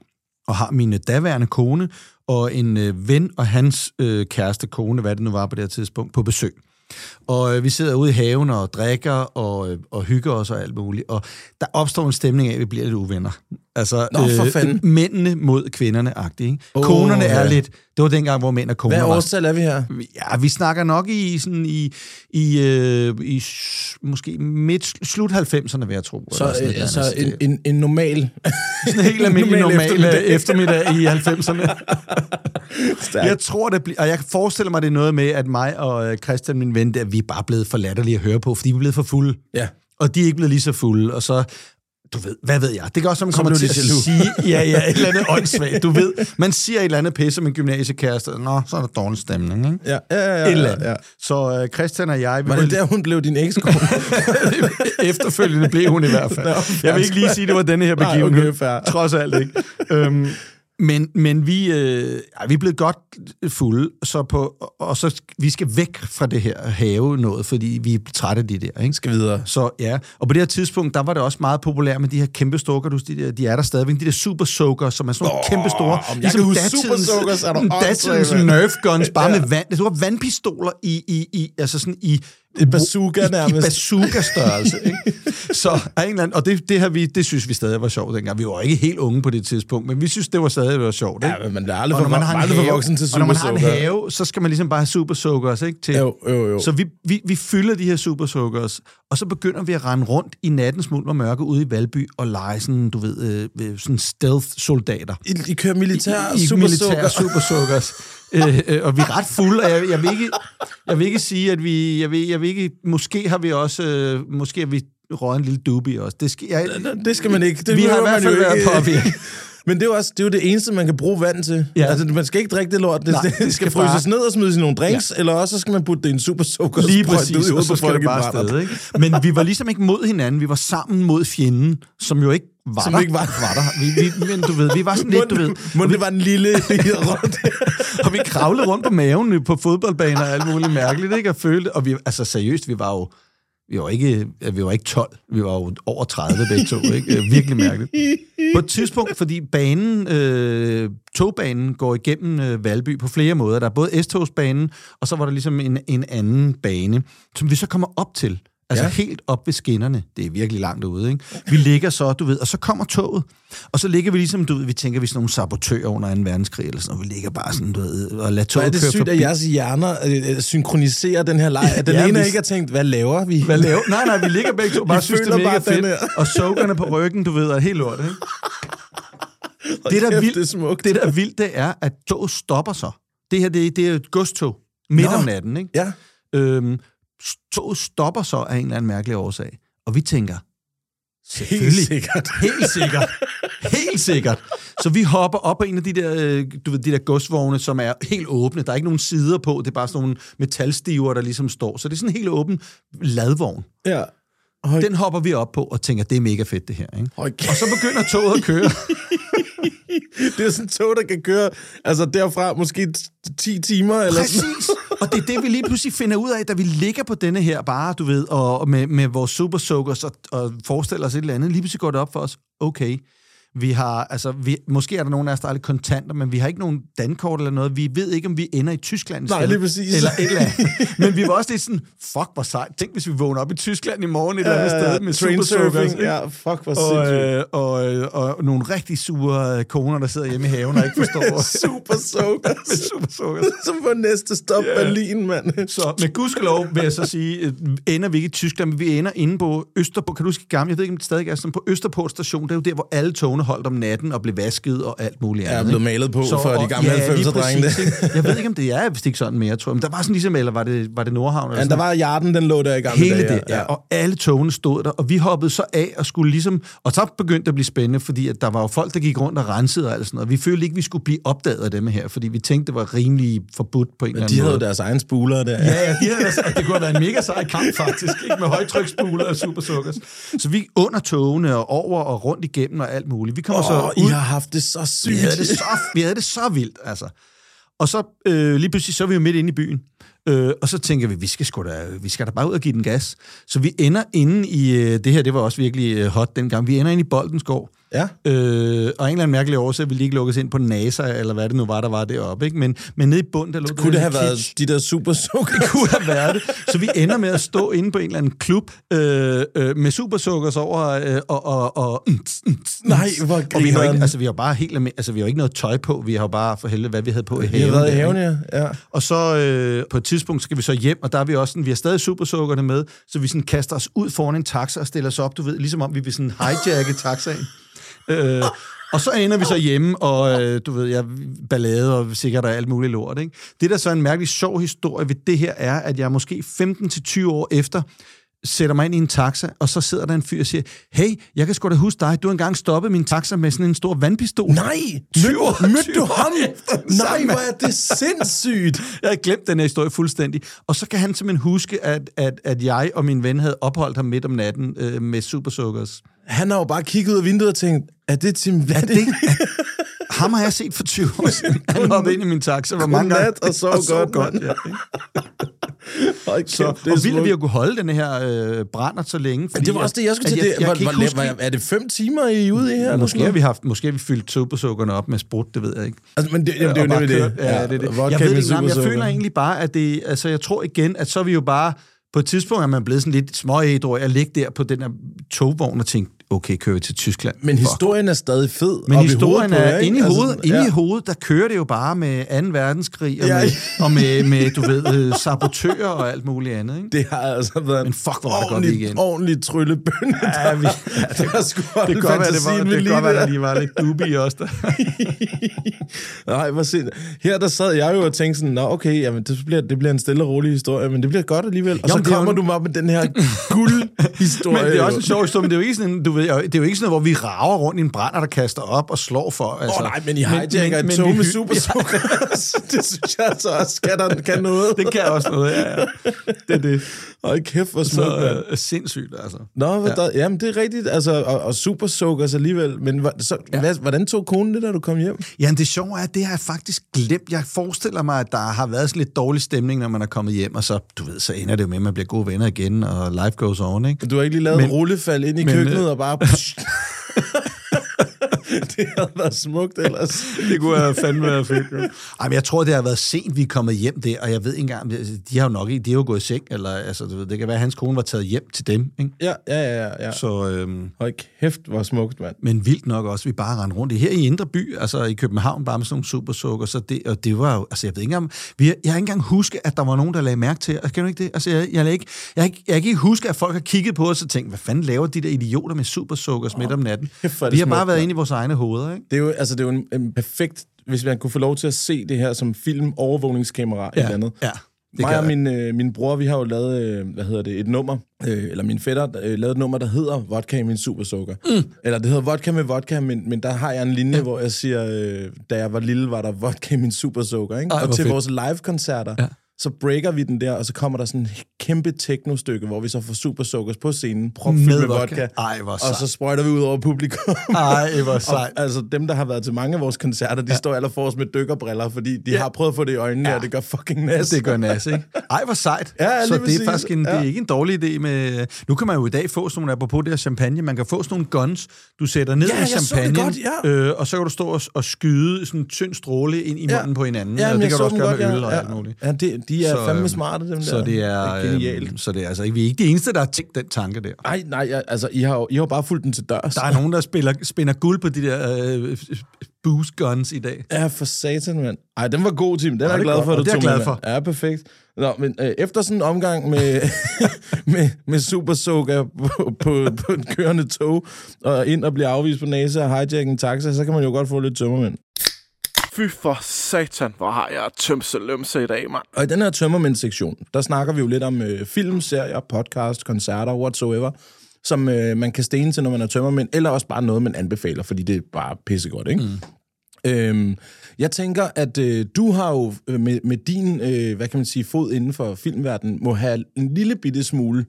og har min øh, daværende kone og en øh, ven og hans øh, kæreste kone, hvad det nu var på det her tidspunkt, på besøg. Og øh, vi sidder ude i haven og drikker og, øh, og hygger os og alt muligt. Og der opstår en stemning af, at vi bliver lidt uvenner. Altså, Nå, for fanden. mændene mod kvinderne agtigt ikke? Åh, Konerne er ja. lidt... Det var dengang, hvor mænd og koner Hvad årstal er vi her? Ja, vi snakker nok i sådan i, i, øh, i måske midt, slut 90'erne, vil jeg tro. Så, sådan øh, så andet. en, en, en normal... sådan en helt almindelig normal normal eftermiddag. eftermiddag, eftermiddag i 90'erne. Stærkt. Jeg tror, det bliver... Og jeg forestiller mig, det er noget med, at mig og øh, Christian, min ven, der, vi er bare blevet for latterlige at høre på, fordi vi er blevet for fulde. Ja. Og de er ikke blevet lige så fulde, og så... Du ved, hvad ved jeg? Det kan også, man kommer til at sige, ja, ja, et eller andet åndssvagt. Du ved, man siger et eller andet pisse om en gymnasiekæreste, nå, så er der dårlig stemning, ikke? Ja, ja, ja, ja, Et eller andet. ja. Så øh, Christian og jeg... Vi Var det der, hun blev din ekskone? Efterfølgende blev hun i hvert fald. Nå, jeg vil ikke lige sige, det var denne her Nej, begivenhed. okay, fair. Trods alt ikke. øhm, men, men vi, øh, ja, vi er blevet godt fulde, så på, og så vi skal væk fra det her have noget, fordi vi er trætte af de der. Ikke? Skal videre. Så ja, og på det her tidspunkt, der var det også meget populært med de her kæmpe stokker, du, de, der, de er der stadigvæk, de der super soaker, som er sådan nogle Åh, kæmpe store. om er du datidens mand. Nerf guns, bare Ja. med vand. Det var vandpistoler i, i, i altså sådan i Et bazooka i, i nærmest. bazooka-størrelse. ikke? Så af en eller anden, og det, det, her, vi, det synes vi stadig var sjovt dengang. Vi var ikke helt unge på det tidspunkt, men vi synes, det var stadig var sjovt. Ikke? Ja, men man er aldrig Og for, når man har aldrig for voksen til Og når man Super har en have, så skal man ligesom bare have super soakers, ikke? Til, Jo, jo, jo. Så vi, vi, vi fylder de her super soakers, og så begynder vi at rende rundt i nattens mulm og mørke ude i Valby og lege sådan, du ved, øh, øh, sådan stealth-soldater. I, I kører militær I, i Super militær super. Øh, øh, og vi er ret fulde, og jeg, jeg, vil ikke, jeg vil ikke sige, at vi... Jeg vil, jeg vil ikke, måske har vi også... Øh, måske har vi røget en lille dubi også. Det skal, jeg, Det skal man ikke. Det vi har i hvert fald været påvirket. Men det er jo også det, er jo det eneste, man kan bruge vand til. Ja. Altså, man skal ikke drikke det lort. Det, Nej, det, det skal, skal fryses bare- ned og smides i nogle drinks, ja. eller også så skal man putte det i en super sukker. Lige præcis, og så skal det bare afsted, ikke? Men vi var ligesom ikke mod hinanden, vi var sammen mod fjenden, som jo ikke var Som der. ikke var- var der. Vi, vi, men du ved, vi var sådan lidt, du ved, Må det var en lille rundt. og vi kravlede rundt på maven på fodboldbaner og alt muligt mærkeligt, ikke? Og følte, og vi, altså seriøst, vi var jo, vi var ikke, vi var ikke 12, vi var jo over 30 begge to, ikke? Virkelig mærkeligt. På et tidspunkt, fordi banen, øh, togbanen går igennem øh, Valby på flere måder. Der er både S-togsbanen, og så var der ligesom en, en anden bane, som vi så kommer op til. Altså Ja. helt op ved skinnerne. Det er virkelig langt ude, ikke? Vi ligger så, du ved, og så kommer toget. Og så ligger vi ligesom, du ved, vi tænker, vi er sådan nogle sabotører under 2. verdenskrig, eller sådan noget. Vi ligger bare sådan, du ved, og lader toget er det køre sygt, forbi. at jeres hjerner øh, øh, synkroniserer den her leg. At den Ja, ene vi- ikke har tænkt, hvad laver vi? Hvad laver? Nej, nej, vi ligger begge to, bare Vi synes, det er mega fedt. her. Og soakerne på ryggen, du ved, er helt lort, ikke? det, der er kæft, vildt, det er smukt. det, der er vildt, det er, at toget stopper så. Det her, det, det er et godstog midt Nå. om natten, ikke? Ja. Øhm, toget stopper så af en eller anden mærkelig årsag. Og vi tænker, Helt selvfølgelig. sikkert. Helt sikkert. Helt sikkert. Så vi hopper op på en af de der, øh, du ved, de der godsvogne, som er helt åbne. Der er ikke nogen sider på, det er bare sådan nogle metalstiver, der ligesom står. Så det er sådan en helt åben ladvogn. Ja. Hold, Den hopper vi op på og tænker, det er mega fedt det her. Ikke? hold Og så begynder toget at køre. Det er sådan et tog, der kan køre altså derfra måske t- 10 timer eller sådan Præcis. Og det er det, vi lige pludselig finder ud af, da vi ligger på denne her bare, du ved, og og med, med vores super soakers og, og forestiller os et eller andet. Lige pludselig går det op for os, okay, vi har, altså, vi, måske er der nogen af os, der er lidt kontanter, men vi har ikke nogen dankort eller noget. Vi ved ikke, om vi ender i Tyskland. Nej, lige præcis. Eller et eller andet. Men vi var også lidt sådan, fuck, hvor sejt. Tænk, hvis vi vågner op i Tyskland i morgen et eller andet sted med soakers. trainsurfing. Ja, fuck, hvor Og, sindssygt. øh, og, øh, og nogle rigtig sure koner, der sidder hjemme i haven og ikke forstår. Super soakers. super soakers. Som på næste stop Ja. Berlin, mand. Så med gudskelov vil jeg så sige, øh, ender vi ikke i Tyskland, men vi ender inde på Østerport. Kan du huske gammel? Jeg ved ikke, om det stadig er sådan på Østerport station. Det er jo der, hvor alle togene holdt om natten og blev vasket og alt muligt andet. blevet ikke? malet på Så, for de og- gamle ja, lige 90'er-drenge. præcis, ikke? Jeg ved ikke, om det er ikke sådan mere, tror jeg. Men der var sådan ligesom, eller var det, var det Nordhavn? Eller Ja, der var Jarden, den lå der i gamle Hele dage. det, ja. Og alle togene stod der, og vi hoppede så af og skulle ligesom... Og så begyndte det at blive spændende, fordi at der var jo folk, der gik rundt og rensede og alt sådan noget. Vi følte ikke, vi skulle blive opdaget af dem her, fordi vi tænkte, det var rimelig forbudt på en eller Men anden de havde måde. jo deres egen spuler der. Ja, ja, de havde, det kunne have været en mega sej kamp, faktisk, ikke? med højtryksspuler og supersukkers. Så vi under togene og over og rundt igennem og alt muligt. Vi kommer Åh, så I ud. har haft det så sygt. Vi havde det så, vi havde det så vildt, altså. Og så øh, lige pludselig, så er vi jo midt inde i byen. Øh, og så tænker vi, vi skal, sgu da, vi skal da bare ud og give den gas. Så vi ender inde i, øh, det her det var også virkelig øh, hot dengang, vi ender inde i Boldensgård. Ja. Øh, og en eller anden mærkelig årsag ville de ikke lukkes ind på NASA, eller hvad det nu var, der var deroppe. Ikke? Men, men nede i bunden, der lå Kunne det have kitsch. været de der super soakers? kunne have været det. Så vi ender med at stå inde på en eller anden klub øh, øh, med supersukkers over øh, og... og, og Nej, hvor og vi har ikke, altså, vi har bare helt altså, vi har ikke noget tøj på. Vi har bare for helvede, hvad vi havde på i haven. har været i haven, ja. ja. Og så øh, på et tidspunkt skal vi så hjem, og der er vi også sådan, vi har stadig supersukkerne med, så vi sådan kaster os ud foran en taxa og stiller os op, du ved, ligesom om vi vil sådan hijacke taxaen øh, og så ender vi så hjemme, og øh, du ved, jeg ballade og sikkert og alt muligt lort. Ikke? Det, der så er en mærkelig sjov historie ved det her, er, at jeg måske 15-20 år efter sætter mig ind i en taxa, og så sidder der en fyr og siger, hey, jeg kan sgu da huske dig, du har engang stoppet min taxa med sådan en stor vandpistol. Nej! Tyve år- Mødte du ham? Nej, hvor er det sindssygt! Jeg havde glemt den her historie fuldstændig. Og så kan han simpelthen huske, at, at, at jeg og min ven havde opholdt ham midt om natten øh, med supersukkers. Han har jo bare kigget ud af vinduet og tænkt, er det Tim Er det, er, ham har jeg set for 20 år siden. Han hoppede ind i min taxa. Hvor mange gange- og sov godt, godt mand. ja, kæft, så, det og vildt, at vi har kunne holde den her øh, brænder så længe. Fordi Det var også det, jeg skulle til. Jeg huske, hvor, er det fem timer, I er ude i her? eller Måske har vi haft, måske har vi fyldt supersukkerne op med sprut, det ved jeg ikke. Altså, men det, jamen, det er Og jo nemlig det. Ja, det, det. Jeg ved ikke, nej, jeg føler egentlig bare, at det, altså jeg tror igen, at så er vi jo bare, på et tidspunkt er man blevet sådan lidt småædru, jeg ligger der på den her togvogn og tænkte, okay, kører vi til Tyskland. Men historien er stadig fed. Men op i historien jer, er inde i Altså, hovedet, inde ja. i hovedet, der kører det jo bare med 2. verdenskrig og, Ja. med, og med, med, du ved, øh, sabotører og alt muligt andet, ikke? Det har altså været Men fuck, hvor var det godt weekend. ordentlig tryllebønne. Ja, vi, ja, det, Der skulle det godt være, det var, det kan godt være, der. lige var lidt dubi i os der. Nej, hvor sind. Her der sad jeg jo og tænkte sådan, nå okay, jamen, det, bliver, det bliver en stille og rolig historie, men det bliver godt alligevel. Og Jo, så det er kommer jo- du mig op med den her guldhistorie. Men det er også en sjov historie, men det er jo ikke sådan, du ved, det er jo ikke sådan noget, hvor vi rager rundt i en brænder, der kaster op og slår for. Altså. Åh oh, nej, men I hijacker et tog med supersukker. det synes jeg altså også, kan, der, kan noget. Det kan også noget, ja, ja. Det er det. Hold kæft, hvor smukt. Så øh, sindssygt, altså. Nå, hvad Ja. der, jamen det er rigtigt, altså, og, og supersukkers alligevel. Men så, ja. hvad, hvordan tog konen det, da du kom hjem? Jamen det sjove er, at det har jeg faktisk glemt. Jeg forestiller mig, at der har været sådan lidt dårlig stemning, når man er kommet hjem, og så, du ved, så ender det jo med, at man bliver gode venner igen, og life goes on, ikke? Du har ikke lige lavet Men- men, rullefald ind i men, køkkenet øh, og bare... det havde været smukt ellers. Det kunne have fandme været fedt, jo. Ej, men jeg tror, det har været sent, vi er kommet hjem der, og jeg ved ikke engang, de har jo nok ikke, de har jo gået i seng, eller altså, du ved, det kan være, at hans kone var taget hjem til dem, ikke? Ja, ja, ja, ja. Så, øhm, Hold kæft, hvor smukt, mand. men vildt nok også, vi bare rendte rundt i her i Indre By, altså i København, bare med sådan nogle supersukker, så det, og det var jo, altså jeg ved ikke engang, vi, jeg har ikke engang huske, at der var nogen, der lagde mærke til, altså, kan du ikke det? Altså jeg, jeg, lagde ikke, jeg, ikke- jeg kan ikke huske, at folk har kigget på os og tænkt, hvad fanden laver de der idioter med supersukker midt om natten? Vi har bare været inde i vores egne hoveder, ikke? Det er jo, altså, det er jo en, en perfekt... Hvis man kunne få lov til at se det her som film overvågningskamera ja. eller andet. ja. Mig kan og min, øh, min bror, vi har jo lavet, øh, hvad hedder det, et nummer, øh, eller min fætter øh, lavet et nummer, der hedder Vodka i min supersukker. Mm. Eller det hedder Vodka med vodka, men, men der har jeg en linje, ja. hvor jeg siger, øh, da jeg var lille, var der vodka i min supersukker. Ikke? Ej, og til fedt. vores live-koncerter, Ja. Ja. så breaker vi den der, og så kommer der sådan et kæmpe techno-stykke, hvor vi så får supersukkers på scenen, propfyldt Med med, vodka. vodka. Ej, hvor og så sprøjter vi ud over publikum. Ej, hvor sejt. Og, altså dem, der har været til mange af vores koncerter, de ja. står allerforrest med dykkerbriller, fordi de Ja. ja. har prøvet at få det i øjnene, Ja. ja. og det gør fucking Ja, nas. det gør nas, ikke? Ej, hvor sejt. Ja, så det er faktisk en, det er Ja. ikke en dårlig idé med... Nu kan man jo i dag få sådan nogle, apropos det her champagne, man kan få sådan nogle guns, du sætter ned Ja, i champagne, godt, ja. øh, og så kan du stå og, og skyde sådan en tynd stråle ind i Ja. munden på hinanden. Ja, og det kan du også gøre godt, med ja. øl og ja. alt muligt. Ja, det, de er Så, så, fandme øhm, smarte, dem der. Så det er, det er genialt. Øhm, så det er altså ikke, vi er ikke de eneste, der har tænkt den tanke der. Ej, nej, jeg, altså, I har, jo, I har bare fulgt den til dørs. Der er nogen, der spiller, spinder guld på de der øh, boost guns i dag. Ja, for satan, mand. Ej, den var god, Tim. Den Ja, er jeg glad godt, for, du er tog glad med, for. Ja, perfekt. Nå, men øh, efter sådan en omgang med, med, med Super Soga på, på, på et kørende tog, og ind og blive afvist på næse og hijack en taxa, så kan man jo godt få lidt tømmermænd. Fy for satan, hvor har jeg tømse lømse i dag, mand. Og i den her tømmermænd-sektion, der snakker vi jo lidt om øh, film, serier, podcast, koncerter, whatsoever, som øh, man kan stene til, når man er tømmermænd, eller også bare noget, man anbefaler, fordi det er bare pissegodt, ikke? Mm. Øhm, jeg tænker, at øh, du har jo øh, med, med din, øh, hvad kan man sige, fod inden for filmverdenen, må have en lille bitte smule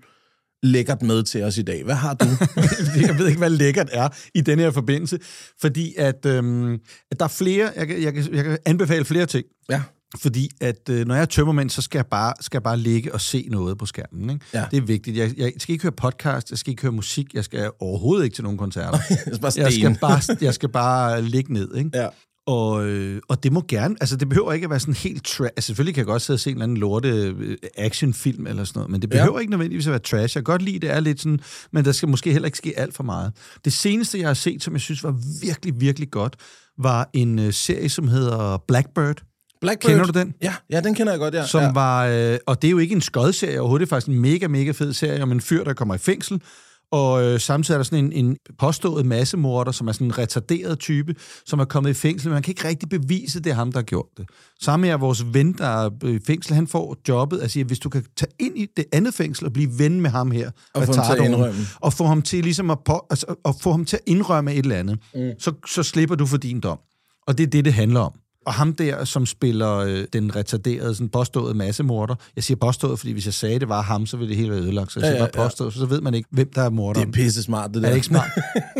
lækkert med til os i dag. Hvad har du? jeg ved ikke, hvad lækkert er i den her forbindelse, fordi at, øhm, at der er flere, jeg, kan- jeg, kan, jeg kan anbefale flere ting. ja. Fordi at øh, når jeg er tømmermænd, så skal jeg, bare, skal jeg bare ligge og se noget på skærmen. Ikke? Ja. Det er vigtigt. Jeg, jeg skal ikke høre podcast, jeg skal ikke høre musik, jeg skal overhovedet ikke til nogen koncerter. skal bare jeg, skal bare, jeg skal bare ligge ned. Ikke? Ja. Og, øh, og det må gerne, altså det behøver ikke at være sådan helt trash. Altså selvfølgelig kan jeg godt sidde og se en eller anden lorte øh, actionfilm eller sådan noget, men det behøver ja. ikke nødvendigvis at være trash. Jeg kan godt lide, det er lidt sådan, men der skal måske heller ikke ske alt for meget. Det seneste, jeg har set, som jeg synes var virkelig, virkelig godt, var en øh, serie, som hedder Blackbird. Blackbird. Kender du den? Ja, ja, den kender jeg godt, ja. Som ja. var, øh, og det er jo ikke en skodserie overhovedet, det er faktisk en mega, mega fed serie om en fyr, der kommer i fængsel, og øh, samtidig er der sådan en, en påstået massemorder, som er sådan en retarderet type, som er kommet i fængsel, men man kan ikke rigtig bevise, det er ham, der har gjort det. Sammen med vores ven, der er i fængsel, han får jobbet, altså hvis du kan tage ind i det andet fængsel og blive ven med ham her, Og få ham til at indrømme. og få ham til ligesom at, på, altså, at få ham til at indrømme et eller andet, mm. så, så slipper du for din dom. Og det er det, det handler om. Og ham der, som spiller øh, den retarderede, sådan påståede massemorder. Jeg siger påstået, fordi hvis jeg sagde, det var ham, så ville det hele være ødelagt. Så jeg Ja, siger ja, bare påstået, så ved man ikke, hvem der er Det morderen. er pisse smart, det der. Er det ikke smart?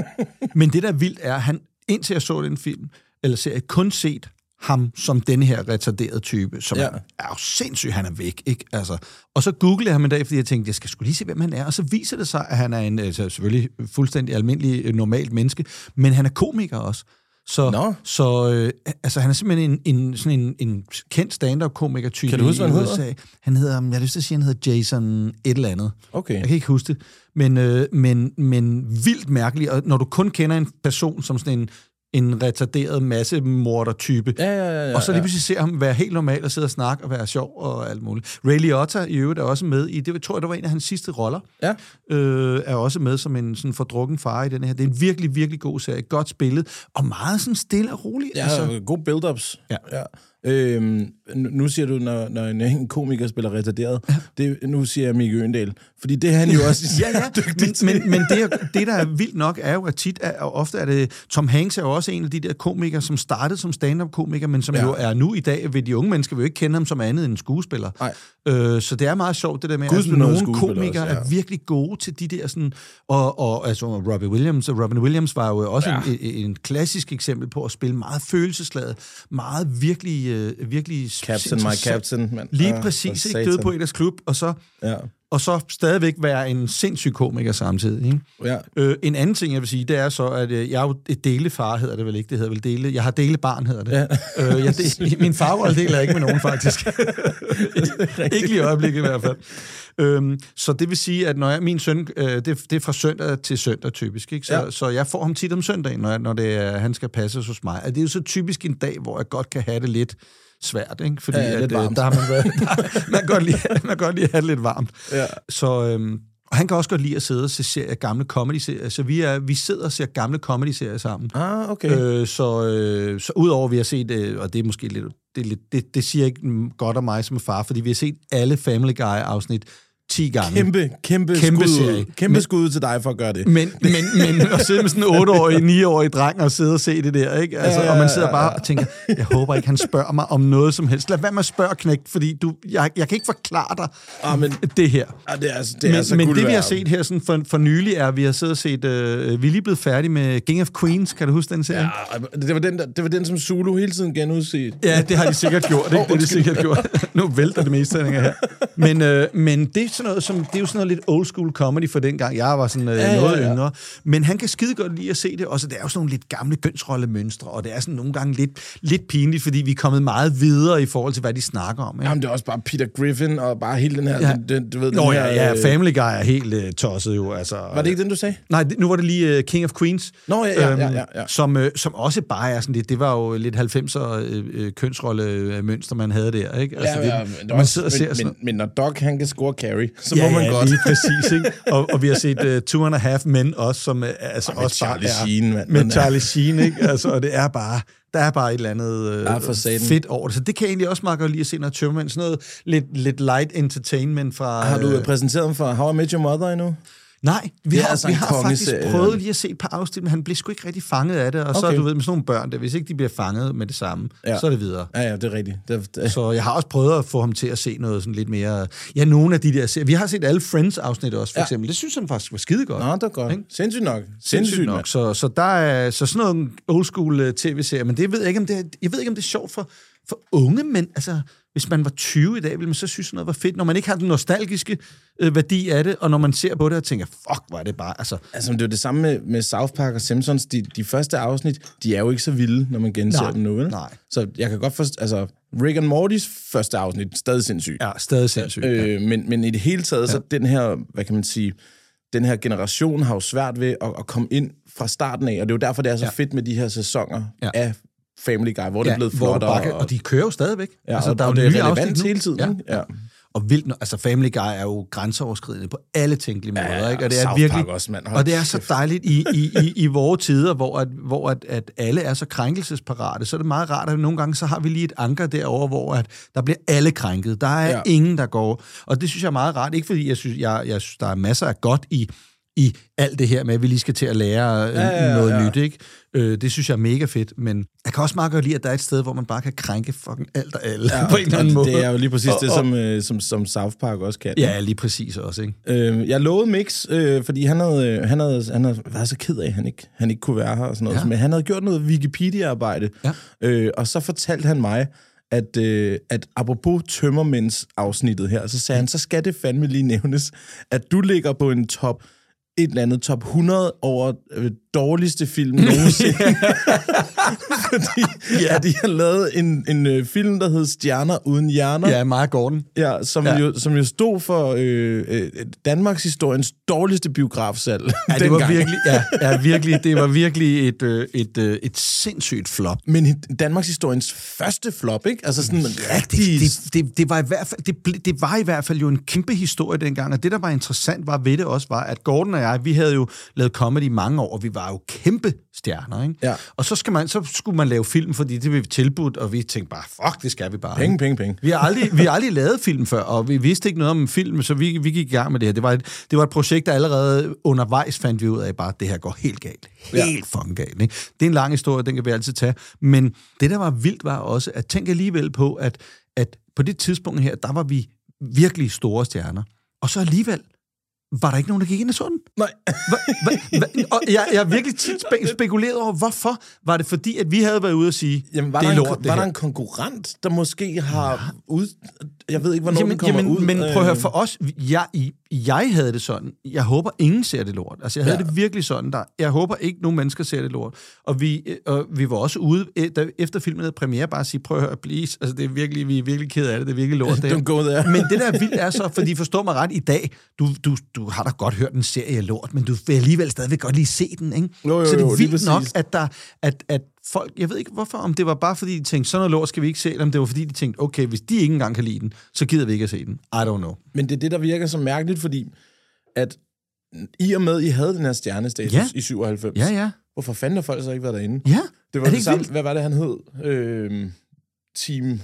Men det, der er vildt, er, at han, indtil jeg så den film, eller serie, kun set ham som den her retarderede type, som ja. Ja. er, jo sindssygt, han er væk, ikke? Altså, og så googlede jeg ham en dag, fordi jeg tænkte, jeg skal skulle lige se, hvem han er, og så viser det sig, at han er en, altså selvfølgelig fuldstændig almindelig, øh, normalt menneske, men han er komiker også. Så, Nå. så øh, altså, han er simpelthen en, en, sådan en, en kendt stand-up-komiker-type Kan du huske, hvad han USA. Han hedder, jeg har lyst til at sige, han hedder Jason et eller andet. Okay. Jeg kan ikke huske det. Men, øh, men, men vildt mærkeligt, og når du kun kender en person som sådan en, en retarderet massemorder-type, Ja, ja, ja, ja, og så lige ja. pludselig ser ham være helt normal og sidde og snakke og være sjov og alt muligt. Ray Liotta i øvrigt er også med i, det tror jeg, det var en af hans sidste roller, Ja. øh, er også med som en sådan fordrukken far i den her. Det er en virkelig, virkelig god serie, godt spillet, og meget sådan stille og roligt. Ja, altså. god build-ups. Ja. ja. Øhm, nu siger du, når, når en, en komiker spiller retarderet, det, nu siger jeg Mikke Øendal, fordi det er han jo også ja, ja. dygtig Men, men, men det, det, der er vildt nok, er jo, at tit er, og ofte er det... Tom Hanks er jo også en af de der komikere, som startede som stand-up-komiker, men som. Ja. jo er nu i dag, ved de unge mennesker, vil jo ikke kende ham som andet end en skuespiller. Nej. Øh, så det er meget sjovt, det der med, at nogle komikere også, ja. er virkelig gode til de der sådan... Og, og altså, Robbie Williams, og Robin Williams var jo også ja. en, en, en klassisk eksempel på at spille meget følelsesladet, meget virkelig... Øh, virkelig Captain, my captain, mand. Lige Ja, præcis, ikke? Døde på Eders Klub, og så Ja. Og så stadigvæk være en sindssyg komiker samtidig. Ikke? Ja. Øh, en anden ting, jeg vil sige, det er så, at øh, jeg er jo et delefar, hedder det vel ikke, det hedder vel dele, jeg har delebarn, hedder det. Ja. Øh, jeg del, min farrolle deler ikke med nogen, faktisk. ikke lige i øjeblikket i hvert fald. Øhm, så det vil sige, at når jeg, min søn, øh, det, det er fra søndag til søndag typisk, ikke? Så, ja. Ja. så jeg får ham tit om søndagen, når, jeg, når det er, han skal passes hos mig. Og det er jo så typisk en dag, hvor jeg godt kan have det lidt svært, ikke? Fordi Ja, at, øh, der har man været, der, man, kan godt lide, man kan godt lide at have det lidt varmt. Ja. Så, øhm, og han kan også godt lide at sidde og se serier, gamle comedy-serier. Så vi, er, vi sidder og ser gamle comedy-serier sammen. Ah, okay. Øh, så, øh, så udover vi har set, øh, og det er måske lidt det, lidt, det, det siger ikke godt om mig som far, fordi vi har set alle Family Guy-afsnit 10 gange. Kæmpe, kæmpe, Kæmpe skud, serie. kæmpe Men- skud til dig for at gøre det. Men, men, men at sidde med sådan en 8-årig, 9-årig dreng og sidde og se det der, ikke? Altså, Ja, ja, og man sidder bare og tænker, jeg håber ikke, han spørger mig om noget som helst. Lad være med at spørge, knægt, fordi du, jeg, jeg kan ikke forklare dig Ah, men- det her. Ja, det er, altså- det er men så men det, vi har set her sådan for, for nylig, er, at vi har siddet og set... Øh, vi er lige blevet færdige med King of Queens. Kan du huske den serie? Ja, det var, den, der, det var den, som Zulu hele tiden genudset. Ja, det har de sikkert gjort, ikke? Det har de sikkert gjort. Nu vælter det meste her. Men, øh, men det, sådan noget, som, det er jo sådan noget lidt old school comedy for den gang. Jeg var sådan øh, Ja, ja, ja, noget ja. yngre. Men han kan skide godt lide at se det. Også det er jo sådan nogle lidt gamle kønsrollemønstre, og det er sådan nogle gange lidt, lidt pinligt, fordi vi er kommet meget videre i forhold til, hvad de snakker om. Ikke? Jamen, det er også bare Peter Griffin, og bare hele den her... Ja. Den, den, du ved, Nå den her, ja, øh, Family Guy er helt uh, tosset jo. Altså, Var det ikke den, du sagde? Nej, det, nu var det lige uh, King of Queens. Nå, ja, ja, ja, ja, ja. Som, uh, som også bare er sådan lidt, det var jo lidt 90'er uh, kønsrollemønster, man havde der, ikke? Altså, ja, ja, det, men, man også, sidder og ser men, sådan men, men når Doc han kan score carry, så ja, må man ja, godt. lige præcis, ikke? Og, og vi har set uh, Two and a Half Men også, som uh, altså Og også Charlie bare er, Sheen, mand. Med Charlie Sheen, ikke? Altså, og det er bare, der er bare et eller andet Ja, satan. fedt over det. Så det kan jeg egentlig også meget godt lide at se, når Tømmermænd, sådan noget lidt, lidt light entertainment fra... Har du øh, øh, præsenteret ham for How I Met Your Mother endnu? Nej, vi har, altså vi har faktisk prøvet lige at se et par afsnit, men han blev sgu ikke rigtig fanget af det. Og så, Okay. du ved, med sådan nogle børn, der, hvis ikke de bliver fanget med det samme, Ja. så er det videre. Ja, ja, det er rigtigt. Det, det, Så jeg har også prøvet at få ham til at se noget sådan lidt mere... Ja, nogle af de der serier. Vi har set alle Friends-afsnit også, for Ja. eksempel. Det synes han faktisk var skide godt. Nå, det er godt. Ikke? Sindssygt nok. Sindssygt nok. Så, så der er så sådan noget old school uh, tv-serie, men det ved jeg ikke, om det er, jeg ved ikke, om det er sjovt for, for unge mænd. Altså, hvis man var 20 i dag, ville man så synes, noget var fedt, når man ikke har den nostalgiske øh, værdi af det, og når man ser på det og tænker, fuck, hvor er det bare... Altså, Altså, det er det samme med, med South Park og Simpsons. De, de første afsnit, de er jo ikke så vilde, når man genser Nej, dem nu, vel? nej. Så jeg kan godt forstå... Altså, Rick and Mortys første afsnit, stadig sindssygt. ja, stadig sindssygt. Øh, Øh, men, men i det hele taget, ja. så den her, hvad kan man sige, den her generation har jo svært ved at, at komme ind fra starten af, og det er jo derfor, det er så ja. Ja. fedt med de her sæsoner ja. Ja. af Family Guy, hvor det er blevet flottere. kan- og de kører jo stadigvæk. ja, altså, der og, og det er relevant hele tiden. Ja. Ja. Og vildt, altså Family Guy er jo grænseoverskridende på alle tænkelige måder, ja, ikke? Og det er South virkelig, også, mand. Hold og det er så dejligt i, i, i, i vores tider, hvor, at, hvor at, at alle er så krænkelsesparate, så er det meget rart, at nogle gange så har vi lige et anker derover, hvor at der bliver alle krænket. Der er Ja. ja. ingen, der går. Og det synes jeg er meget rart. Ikke fordi jeg synes, jeg, jeg synes der er masser af godt i, i alt det her med, at vi lige skal til at lære ja, ja, ja, ja, noget ja. nyt, ikke? Øh, det synes jeg er mega fedt, men jeg kan også meget godt lide, at der er et sted, hvor man bare kan krænke fucking alt og alle ja, på en eller anden måde. Det er jo lige præcis Og- det, som, øh, som, som South Park også kan. Ja, lige præcis også, ikke? Øh, jeg lovede Mix, øh, fordi han havde, øh, han, havde, han havde været så ked af, at han ikke, han ikke kunne være her og sådan noget. Ja. Men han havde gjort noget Wikipedia-arbejde. Ja. Øh, og så fortalte han mig, at, øh, at apropos tømmermænds afsnittet her, så sagde han, så skal det fandme lige nævnes, at du ligger på en top et eller andet top 100 over øh, dårligste film nogensinde. Fordi ja. at de har lavet en, en øh, film, der hed Stjerner uden hjerner. Ja, Maja Gordon. Ja, som, Ja. Jo, som jo stod for øh, øh, Danmarks historiens dårligste biografsalg. Ja, det var virkelig, ja, ja, virkelig, det var virkelig et, øh, et, øh, et sindssygt flop. Men Danmarks historiens første flop, ikke? Altså sådan Ja, rigtig... det, det, det, det, var i hvert fald, det, det var i hvert fald jo en kæmpe historie dengang, og det, der var interessant var ved det også, var, at Gordon og jeg, vi havde jo lavet comedy i mange år, og vi var jo kæmpe stjerner, ikke? Ja. Og så, skal man, så skulle man lave film, fordi det blev vi tilbudt, og vi tænkte bare, fuck, det skal vi bare. Penge, penge, penge. Vi har, aldrig, vi har aldrig lavet film før, og vi vidste ikke noget om film, så vi, vi gik i gang med det her. Det var, et, det var et projekt, der allerede undervejs fandt vi ud af, bare, at det her går helt galt. Helt fucking galt. Ikke? Det er en lang historie, den kan vi altid tage. Men det, der var vildt, var også, at tænk alligevel på, at, at på det tidspunkt her, der var vi virkelig store stjerner. Og så alligevel var der ikke nogen, der gik ind og så den. Nej. Hva, hva, hva, og jeg, jeg har virkelig tit spe, spekuleret over, hvorfor var det fordi, at vi havde været ude og sige, Jamen, var, det er der, lort, en, det var her. der en konkurrent, der måske har ud... Jeg ved ikke, hvornår jamen, den kommer jamen, ud. Men prøv at høre, øh, for os, jeg, jeg havde det sådan, jeg håber, ingen ser det lort. Altså, jeg havde Ja. det virkelig sådan, der, jeg håber ikke, nogen mennesker ser det lort. Og vi, øh, og vi var også ude, øh, da, efter filmen havde premiere, bare at sige, prøv at høre, please, altså, det er virkelig, vi er virkelig ked af det, det er virkelig lort. det her." Don't go there. Men det der er vildt er så, fordi forstår mig ret, i dag, du, du, du har da godt hørt en serie lort, men du vil alligevel stadigvæk godt lige se den, ikke? Jo, jo, så det jo, er vildt nok, at, der, at, at folk, jeg ved ikke hvorfor, om det var bare fordi, de tænkte, sådan noget lort skal vi ikke se, eller om det var fordi, de tænkte, okay, hvis de ikke engang kan lide den, så gider vi ikke at se den. I don't know. Men det er det, der virker så mærkeligt, fordi at i og med, I havde den her stjernestatus Ja. i 97, Ja, ja. hvorfor fanden har folk så ikke været derinde? Ja, Det var er det det samme, vildt? hvad var det, han hed? Øhm, Team...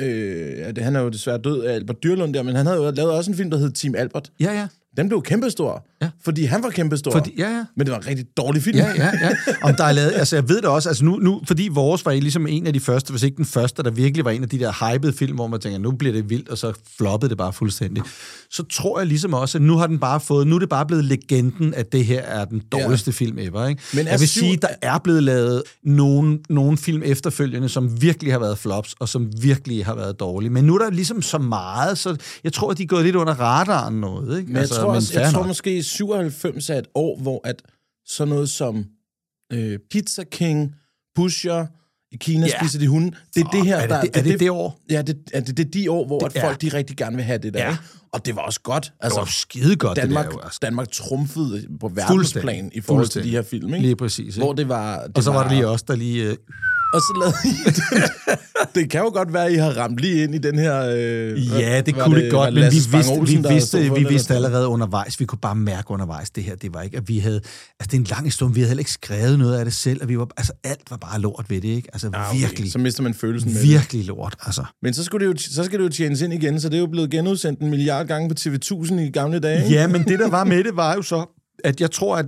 Øh, ja, det, han er jo desværre død af Albert Dyrlund der, men han havde jo lavet også en film, der hed Team Albert. Ja, ja. Den blev kæmpestor, Ja. fordi han var kæmpestor. Fordi, ja, ja. Men det var en rigtig dårlig film. Ja, ja, ja. Om der er lavet, altså jeg ved det også, altså nu, nu, fordi vores var ligesom en af de første, hvis ikke den første, der virkelig var en af de der hypede film, hvor man tænker, nu bliver det vildt, og så floppede det bare fuldstændig. Så tror jeg ligesom også, at nu har den bare fået, nu er det bare blevet legenden, at det her er den dårligste ja. film ever, ikke? Men jeg vil syv- sige, der er blevet lavet nogle, nogle film efterfølgende, som virkelig har været flops, og som virkelig har været dårlige. Men nu er der ligesom så meget, så jeg tror, at de er gået lidt under radaren noget, ikke? Men jeg tror, også, jeg tror nok. måske 97 er et år, hvor at sådan noget som øh, Pizza King, Pusher, i Kina Ja. yeah. spiser de hunde. Det er det her, er det der... det- er det det år? Ja, det, er det, det er de år, hvor Det at folk er. de rigtig gerne vil have det der. Ja. Ikke? Og det var også godt. Det Altså, var skide godt, Danmark, det der jo, altså. Danmark trumfede på verdensplan i forhold til de her film. Ikke? Lige præcis, ikke? Hvor det var... Det Og så var der lige os, der lige... Øh, Og så lavede I det. det kan jo godt være, at I har ramt lige ind i den her... Øh, Ja, det kunne det var godt, men vi vidste, Olsen, vi vidste, vi vidste allerede undervejs, vi kunne bare mærke undervejs, det her, det var ikke, at vi havde, altså det er en lang historie, vi havde heller ikke skrevet noget af det selv, og vi var, altså alt var bare lort ved det, ikke? Altså Ja, okay. virkelig, Så mister man følelsen med det. virkelig lort, altså. Men så, skulle det jo, så skal det jo tjenes ind igen, så det er jo blevet genudsendt en milliard gange på TV1000 i gamle dage. ikke? Ja, men det der var med det, var jo så, at jeg tror, at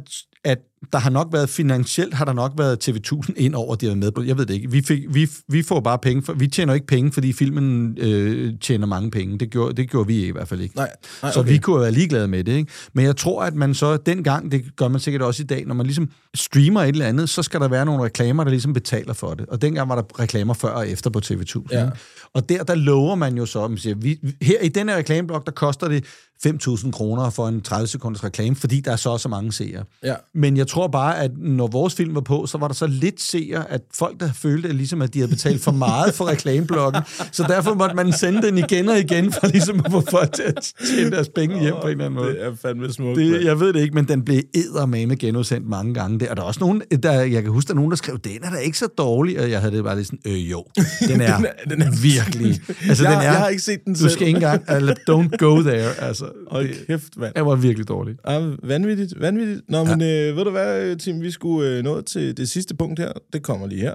der har nok været finansielt, har der nok været TV1000 ind over, de har med på. Jeg ved det ikke. Vi, fik, vi, vi får bare penge, for, vi tjener ikke penge, fordi filmen øh, tjener mange penge. Det gjorde, det gjorde vi i hvert fald ikke. Nej, nej, Så okay. vi kunne være ligeglade med det. Ikke? Men jeg tror, at man så dengang, det gør man sikkert også i dag, når man ligesom streamer et eller andet, så skal der være nogle reklamer, der ligesom betaler for det. Og dengang var der reklamer før og efter på TV1000. Ja. Ikke? Og der, der lover man jo så, man siger, vi, her i den her reklameblok, der koster det 5.000 kroner for en 30 sekunders reklame, fordi der er så og så mange seere. Ja. Men jeg tror bare, at når vores film var på, så var der så lidt seere, at folk, der følte, at, ligesom, at de havde betalt for meget for reklameblokken, så derfor måtte man sende den igen og igen, for ligesom at få folk til at tjene deres penge hjem på en eller anden måde. Det er fandme smukt. Det, jeg ved det ikke, men den blev eddermame genudsendt mange gange. Der, og der er også nogen, der, jeg kan huske, der er nogen, der skrev, den er da ikke så dårlig, og jeg havde det bare lidt sådan, øh jo, den er, Den er- den er- virkelig. Altså, Jeg- den er, jeg har ikke set den Du selv. skal ikke engang, uh, don't go there, altså. Hold kæft, mand. Det var virkelig dårligt. Ja, vanvittigt, vanvittigt. Nå, men øh, ved du hvad, Tim, vi skulle øh, nå til det sidste punkt her. Det kommer lige her.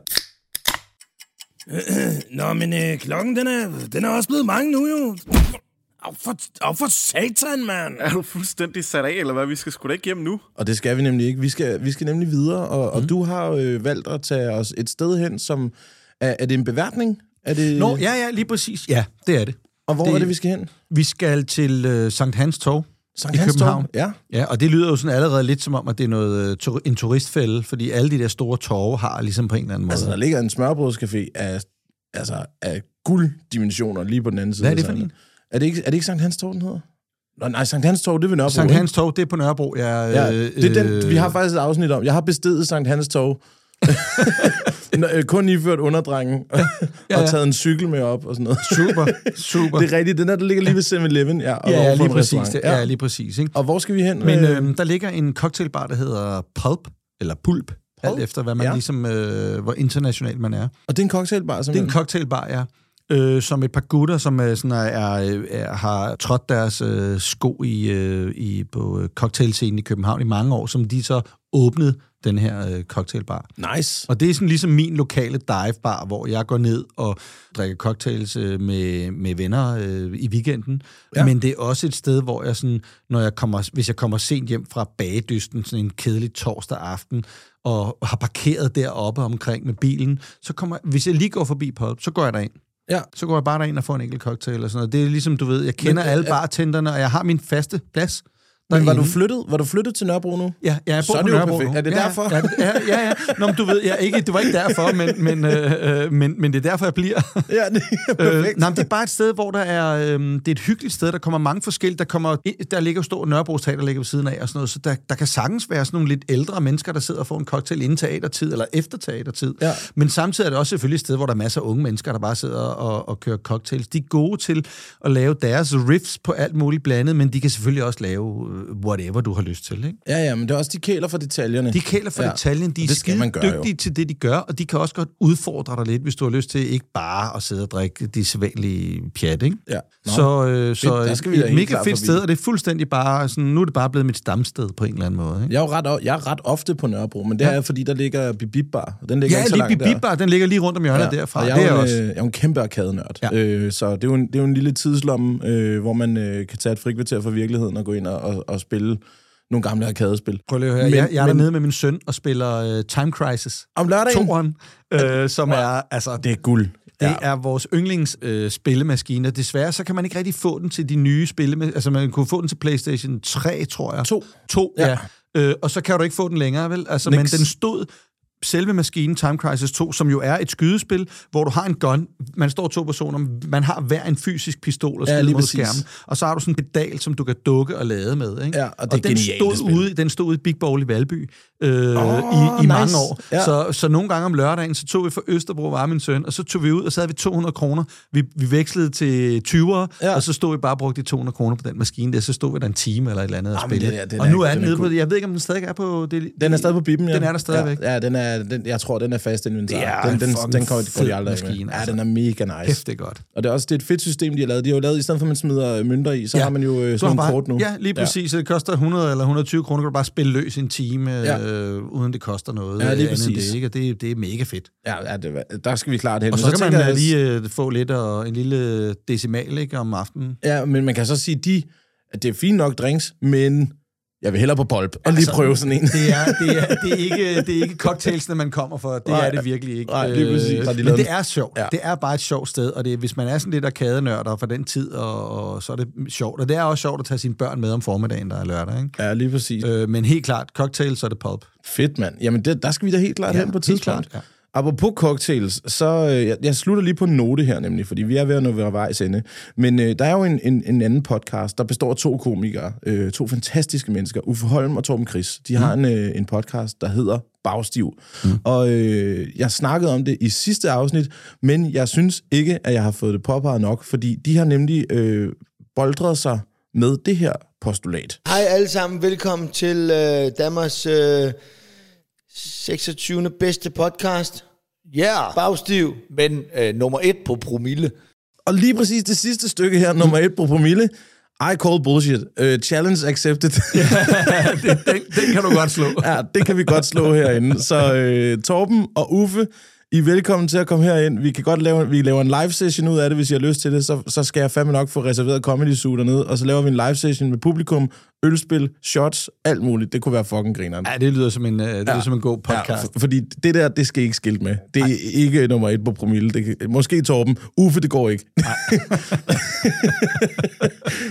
Nå, men øh, klokken, den er, den er også blevet mange nu, jo. Af for, af for satan, mand. Er du fuldstændig sat af, eller hvad? Vi skal sgu da ikke hjem nu. Og det skal vi nemlig ikke. Vi skal, vi skal nemlig videre, og, mm. og du har øh, valgt at tage os et sted hen, som... Er, er det en beværtning? Er det, Nå, ja, ja, lige præcis. Ja, det er det. Og hvor det- er det, vi skal hen? Vi skal til øh, Sankt Hans Torv Sankt i Hans København. Torv? Ja. Ja, og det lyder jo sådan allerede lidt som om, at det er noget, øh, en turistfælde, fordi alle de der store torve har ligesom på en eller anden måde. Altså, der ligger en smørbrødscafé af, altså, af gulddimensioner lige på den anden side. Hvad er det for en? Er det ikke, er det ikke Sankt Hans Torv, den hedder? Nå, nej, Sankt Hans Torv, det er ved Nørrebro, Sankt? Hans Torv, det er på Nørrebro. Ja, Ja, øh, det er den, øh, vi har faktisk et afsnit om. Jeg har bestedet Sankt Hans Torv. Nå, øh, Kun iført underdrengen. Ja, ja. Og taget en cykel med op og sådan noget. Super, super. Det er rigtigt. Den der, der ligger lige ved 7-Eleven. Ja, og ja, overfor lige præcis. Det, ja. lige præcis. Ikke? Og hvor skal vi hen? Men Øh, øh, der ligger en cocktailbar, der hedder Pulp, eller Pulp, alt efter hvad man Ja. ja. ligesom, øh, hvor international man er. og det er en cocktailbar, Det er simpelthen? en cocktailbar, ja. Øh, som et par gutter, som er, sådan er, er, er, har trådt deres øh, sko i, øh, i, på øh, cocktailscenen i København i mange år, som de så åbnede den her øh, cocktailbar. Nice. Og det er sådan ligesom min lokale divebar, hvor jeg går ned og drikker cocktails øh, med, med venner øh, i weekenden. Ja. Men det er også et sted, hvor jeg sådan, når jeg kommer, hvis jeg kommer sent hjem fra bagedysten, sådan en kedelig torsdag aften, og har parkeret deroppe omkring med bilen, så kommer, hvis jeg lige går forbi Pulp, så går jeg derind. Ja. Så går jeg bare derind og får en enkelt cocktail og sådan noget. Det er ligesom, du ved, jeg kender Men, alle øh, bartenderne, og jeg har min faste plads. Men var du, flyttet, var du flyttet til Nørrebro nu? Ja, ja jeg bor på Nørrebro nu. Er det ja, derfor? Ja, ja, ja. ja. Nå, men du ved, jeg, ikke, det var ikke derfor, men, men, øh, øh, men, men det er derfor, jeg bliver. Ja, det er Øh, perfekt. nej, men det er bare et sted, hvor der er, øh, det er et hyggeligt sted, der kommer mange forskellige, der kommer, der ligger jo stor Nørrebro Teater, ligger ved siden af og sådan noget, så der, der kan sagtens være sådan nogle lidt ældre mennesker, der sidder og får en cocktail inden teatertid, eller efter teatertid. Ja. Men samtidig er det også selvfølgelig et sted, hvor der er masser af unge mennesker, der bare sidder og, og kører cocktails. De er gode til at lave deres riffs på alt muligt blandet, men de kan selvfølgelig også lave whatever du har lyst til. Ikke? Ja, ja, men det er også de kæler for detaljerne. De kæler for ja. detaljen, de er det skal man gøre, jo. dygtige til det, de gør, og de kan også godt udfordre dig lidt, hvis du har lyst til ikke bare at sidde og drikke de sædvanlige pjat, ikke? Ja. Nå. Så, øh, så der skal vi et mega fedt forbi. sted, og det er fuldstændig bare, sådan, nu er det bare blevet mit stamsted på en eller anden måde. Ikke? Jeg er jo ret, jeg er ret ofte på Nørrebro, men det er fordi, der ligger Bibib Bar. Den ligger Ja, ikke så lige. Bibibbar, den ligger lige rundt om hjørnet ja, derfra. Og jeg, det er jo en, også. øh, jeg er jo en kæmpe arkadenørd. Ja. Øh, så det er, jo en, det er jo en lille tidslomme, øh, hvor man øh, kan tage et frikvarter fra virkeligheden og gå ind og, og, og spille nogle gamle arkadespil. Prøv lige at høre, Men- jeg, jeg er men- dernede med min søn og spiller uh, Time Crisis. Om lørdagen? Toren, øh, som er, altså, Det er guld. Det ja. er vores yndlings øh, spillemaskine. Desværre så kan man ikke rigtig få den til de nye spille. Altså man kunne få den til PlayStation 3, tror jeg. To. To, ja. Ja. ja. Øh, og så kan du ikke få den længere, vel? Altså, Niks. men den stod selve maskinen Time Crisis 2, som jo er et skydespil, hvor du har en gun, man står to personer, man har hver en fysisk pistol og Ja, skyder lige mod præcis. skærmen, og så har du sådan en pedal, som du kan dukke og lade med. Ikke? Ja, og det og den stod spil. ude, den stod ude i Big Bowl i Valby øh, oh, i, i nice. mange år. Ja. Så, så nogle gange om lørdagen, så tog vi fra Østerbro, var min søn, og så tog vi ud, og så havde vi 200 kroner. Vi, vi vekslede til 20'ere, Ja. og så stod vi bare og brugte de 200 kroner på den maskine der, så stod vi der en time eller et eller andet og Ah, spille. det den og nu er den nede på. Jeg ved ikke, om den stadig er på det. Den er stadig på Bibben, ja. Den er der stadigvæk. Ja, ja den er, den, jeg tror, den er fast inventar. Er den, en den, den kommer, går de aldrig af med. maskine, Ja, altså. den er mega nice. Kæft, det er godt. Og det er også det er et fedt system, de har lavet. De har jo lavet, i stedet for at man smider øh, mønter i, så Ja. har man jo øh, sådan nogle bare, kort nu. Ja, lige præcis. Ja. Det koster 100 eller 120 kroner, kan du bare spille løs en time, Ja. øh, uden det koster noget. Ja, lige præcis. Det, ikke? Og det, det er mega fedt. Ja, ja det, der skal vi klart hen. Og så, så kan man jeg øh, lige øh, få lidt og en lille decimal ikke, om aftenen. Ja, men man kan så sige, de, at det er fint nok drinks, men jeg vil hellere på polp og lige Altså, prøve sådan en. Det er, det er, det er, ikke, det er ikke cocktailsene, man kommer for. Det Nej. er det virkelig ikke. Nej, lige præcis. Øh, Men det er sjovt. Ja. Ja. Det er bare et sjovt sted, og det, hvis man er sådan lidt arkadenørder for den tid, og, og så er det sjovt. Og det er også sjovt at tage sine børn med om formiddagen, der er lørdag. Ikke? Ja, lige præcis. Øh, men helt klart, cocktails så er det pulp. Fedt, mand. Jamen, det, der skal vi da helt klart Ja, hen på et tidspunkt. klart, Apropos cocktails, så øh, jeg, jeg slutter lige på en note her nemlig, fordi vi er ved at nå ved vejs ende. Men øh, der er jo en, en, en anden podcast, der består af to komikere, øh, to fantastiske mennesker, Uffe Holm og Torben Chris. De har en, øh, en podcast, der hedder Bagstiv. Mm. Og øh, jeg snakkede om det i sidste afsnit, men jeg synes ikke, at jeg har fået det påpeget nok, fordi de har nemlig øh, boldret sig med det her postulat. Hej alle sammen, velkommen til øh, Danmarks øh, 26. bedste podcast. Ja, yeah, Bagstiv. men øh, nummer et på promille. Og lige præcis det sidste stykke her, nummer et på promille. I call bullshit. Uh, challenge accepted. den, den kan du godt slå. ja, det kan vi godt slå herinde. Så uh, Torben og Uffe, I er velkommen til at komme herind. Vi kan godt lave, vi laver en live session ud af det, hvis I har lyst til det. Så, så skal jeg fandme nok få reserveret Comedy Zoo dernede, og så laver vi en live session med publikum, ølspil, shots, alt muligt. Det kunne være fucking grineren. Ja, det lyder som en, øh, det lyder som en god podcast. Ja, for, fordi det der, det skal I ikke skilt med. Det er Ej. ikke nummer et på promille. Det kan, måske Torben. Uffe, det går ikke.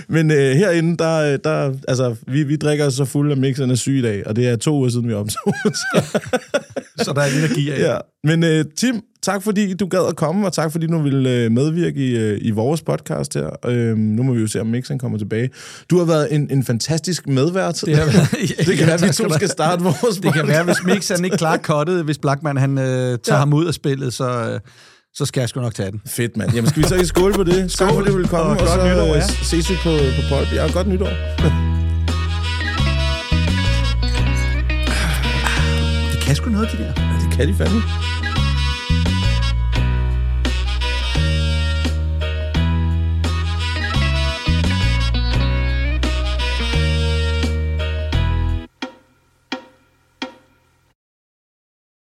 Men øh, herinde, der, der, altså, vi, vi drikker så fuld af mixeren er syg i dag, og det er to uger siden, vi optog. så, så der er energi af. ja. Men øh, Tim, tak fordi du gad at komme, og tak fordi du ville øh, medvirke i, øh, i vores podcast her. Øh, nu må vi jo se, om mixeren kommer tilbage. Du har været en, en fantastisk medvært. Det, har været, det kan Ja, være, vi to skal starte vores Det kan være, hvis Mix han ikke klarer kottet, hvis Blackman han øh, tager ja. ham ud af spillet, så, øh, så skal jeg sgu nok tage den. Fedt, mand. Jamen, skal vi så ikke skåle på det? Skål, fordi du ville komme, Og og, så nytår, øh, ja. ses vi på, på Polp. Ja, godt nytår. Det kan sgu noget, de der. Ja, det kan de fandme.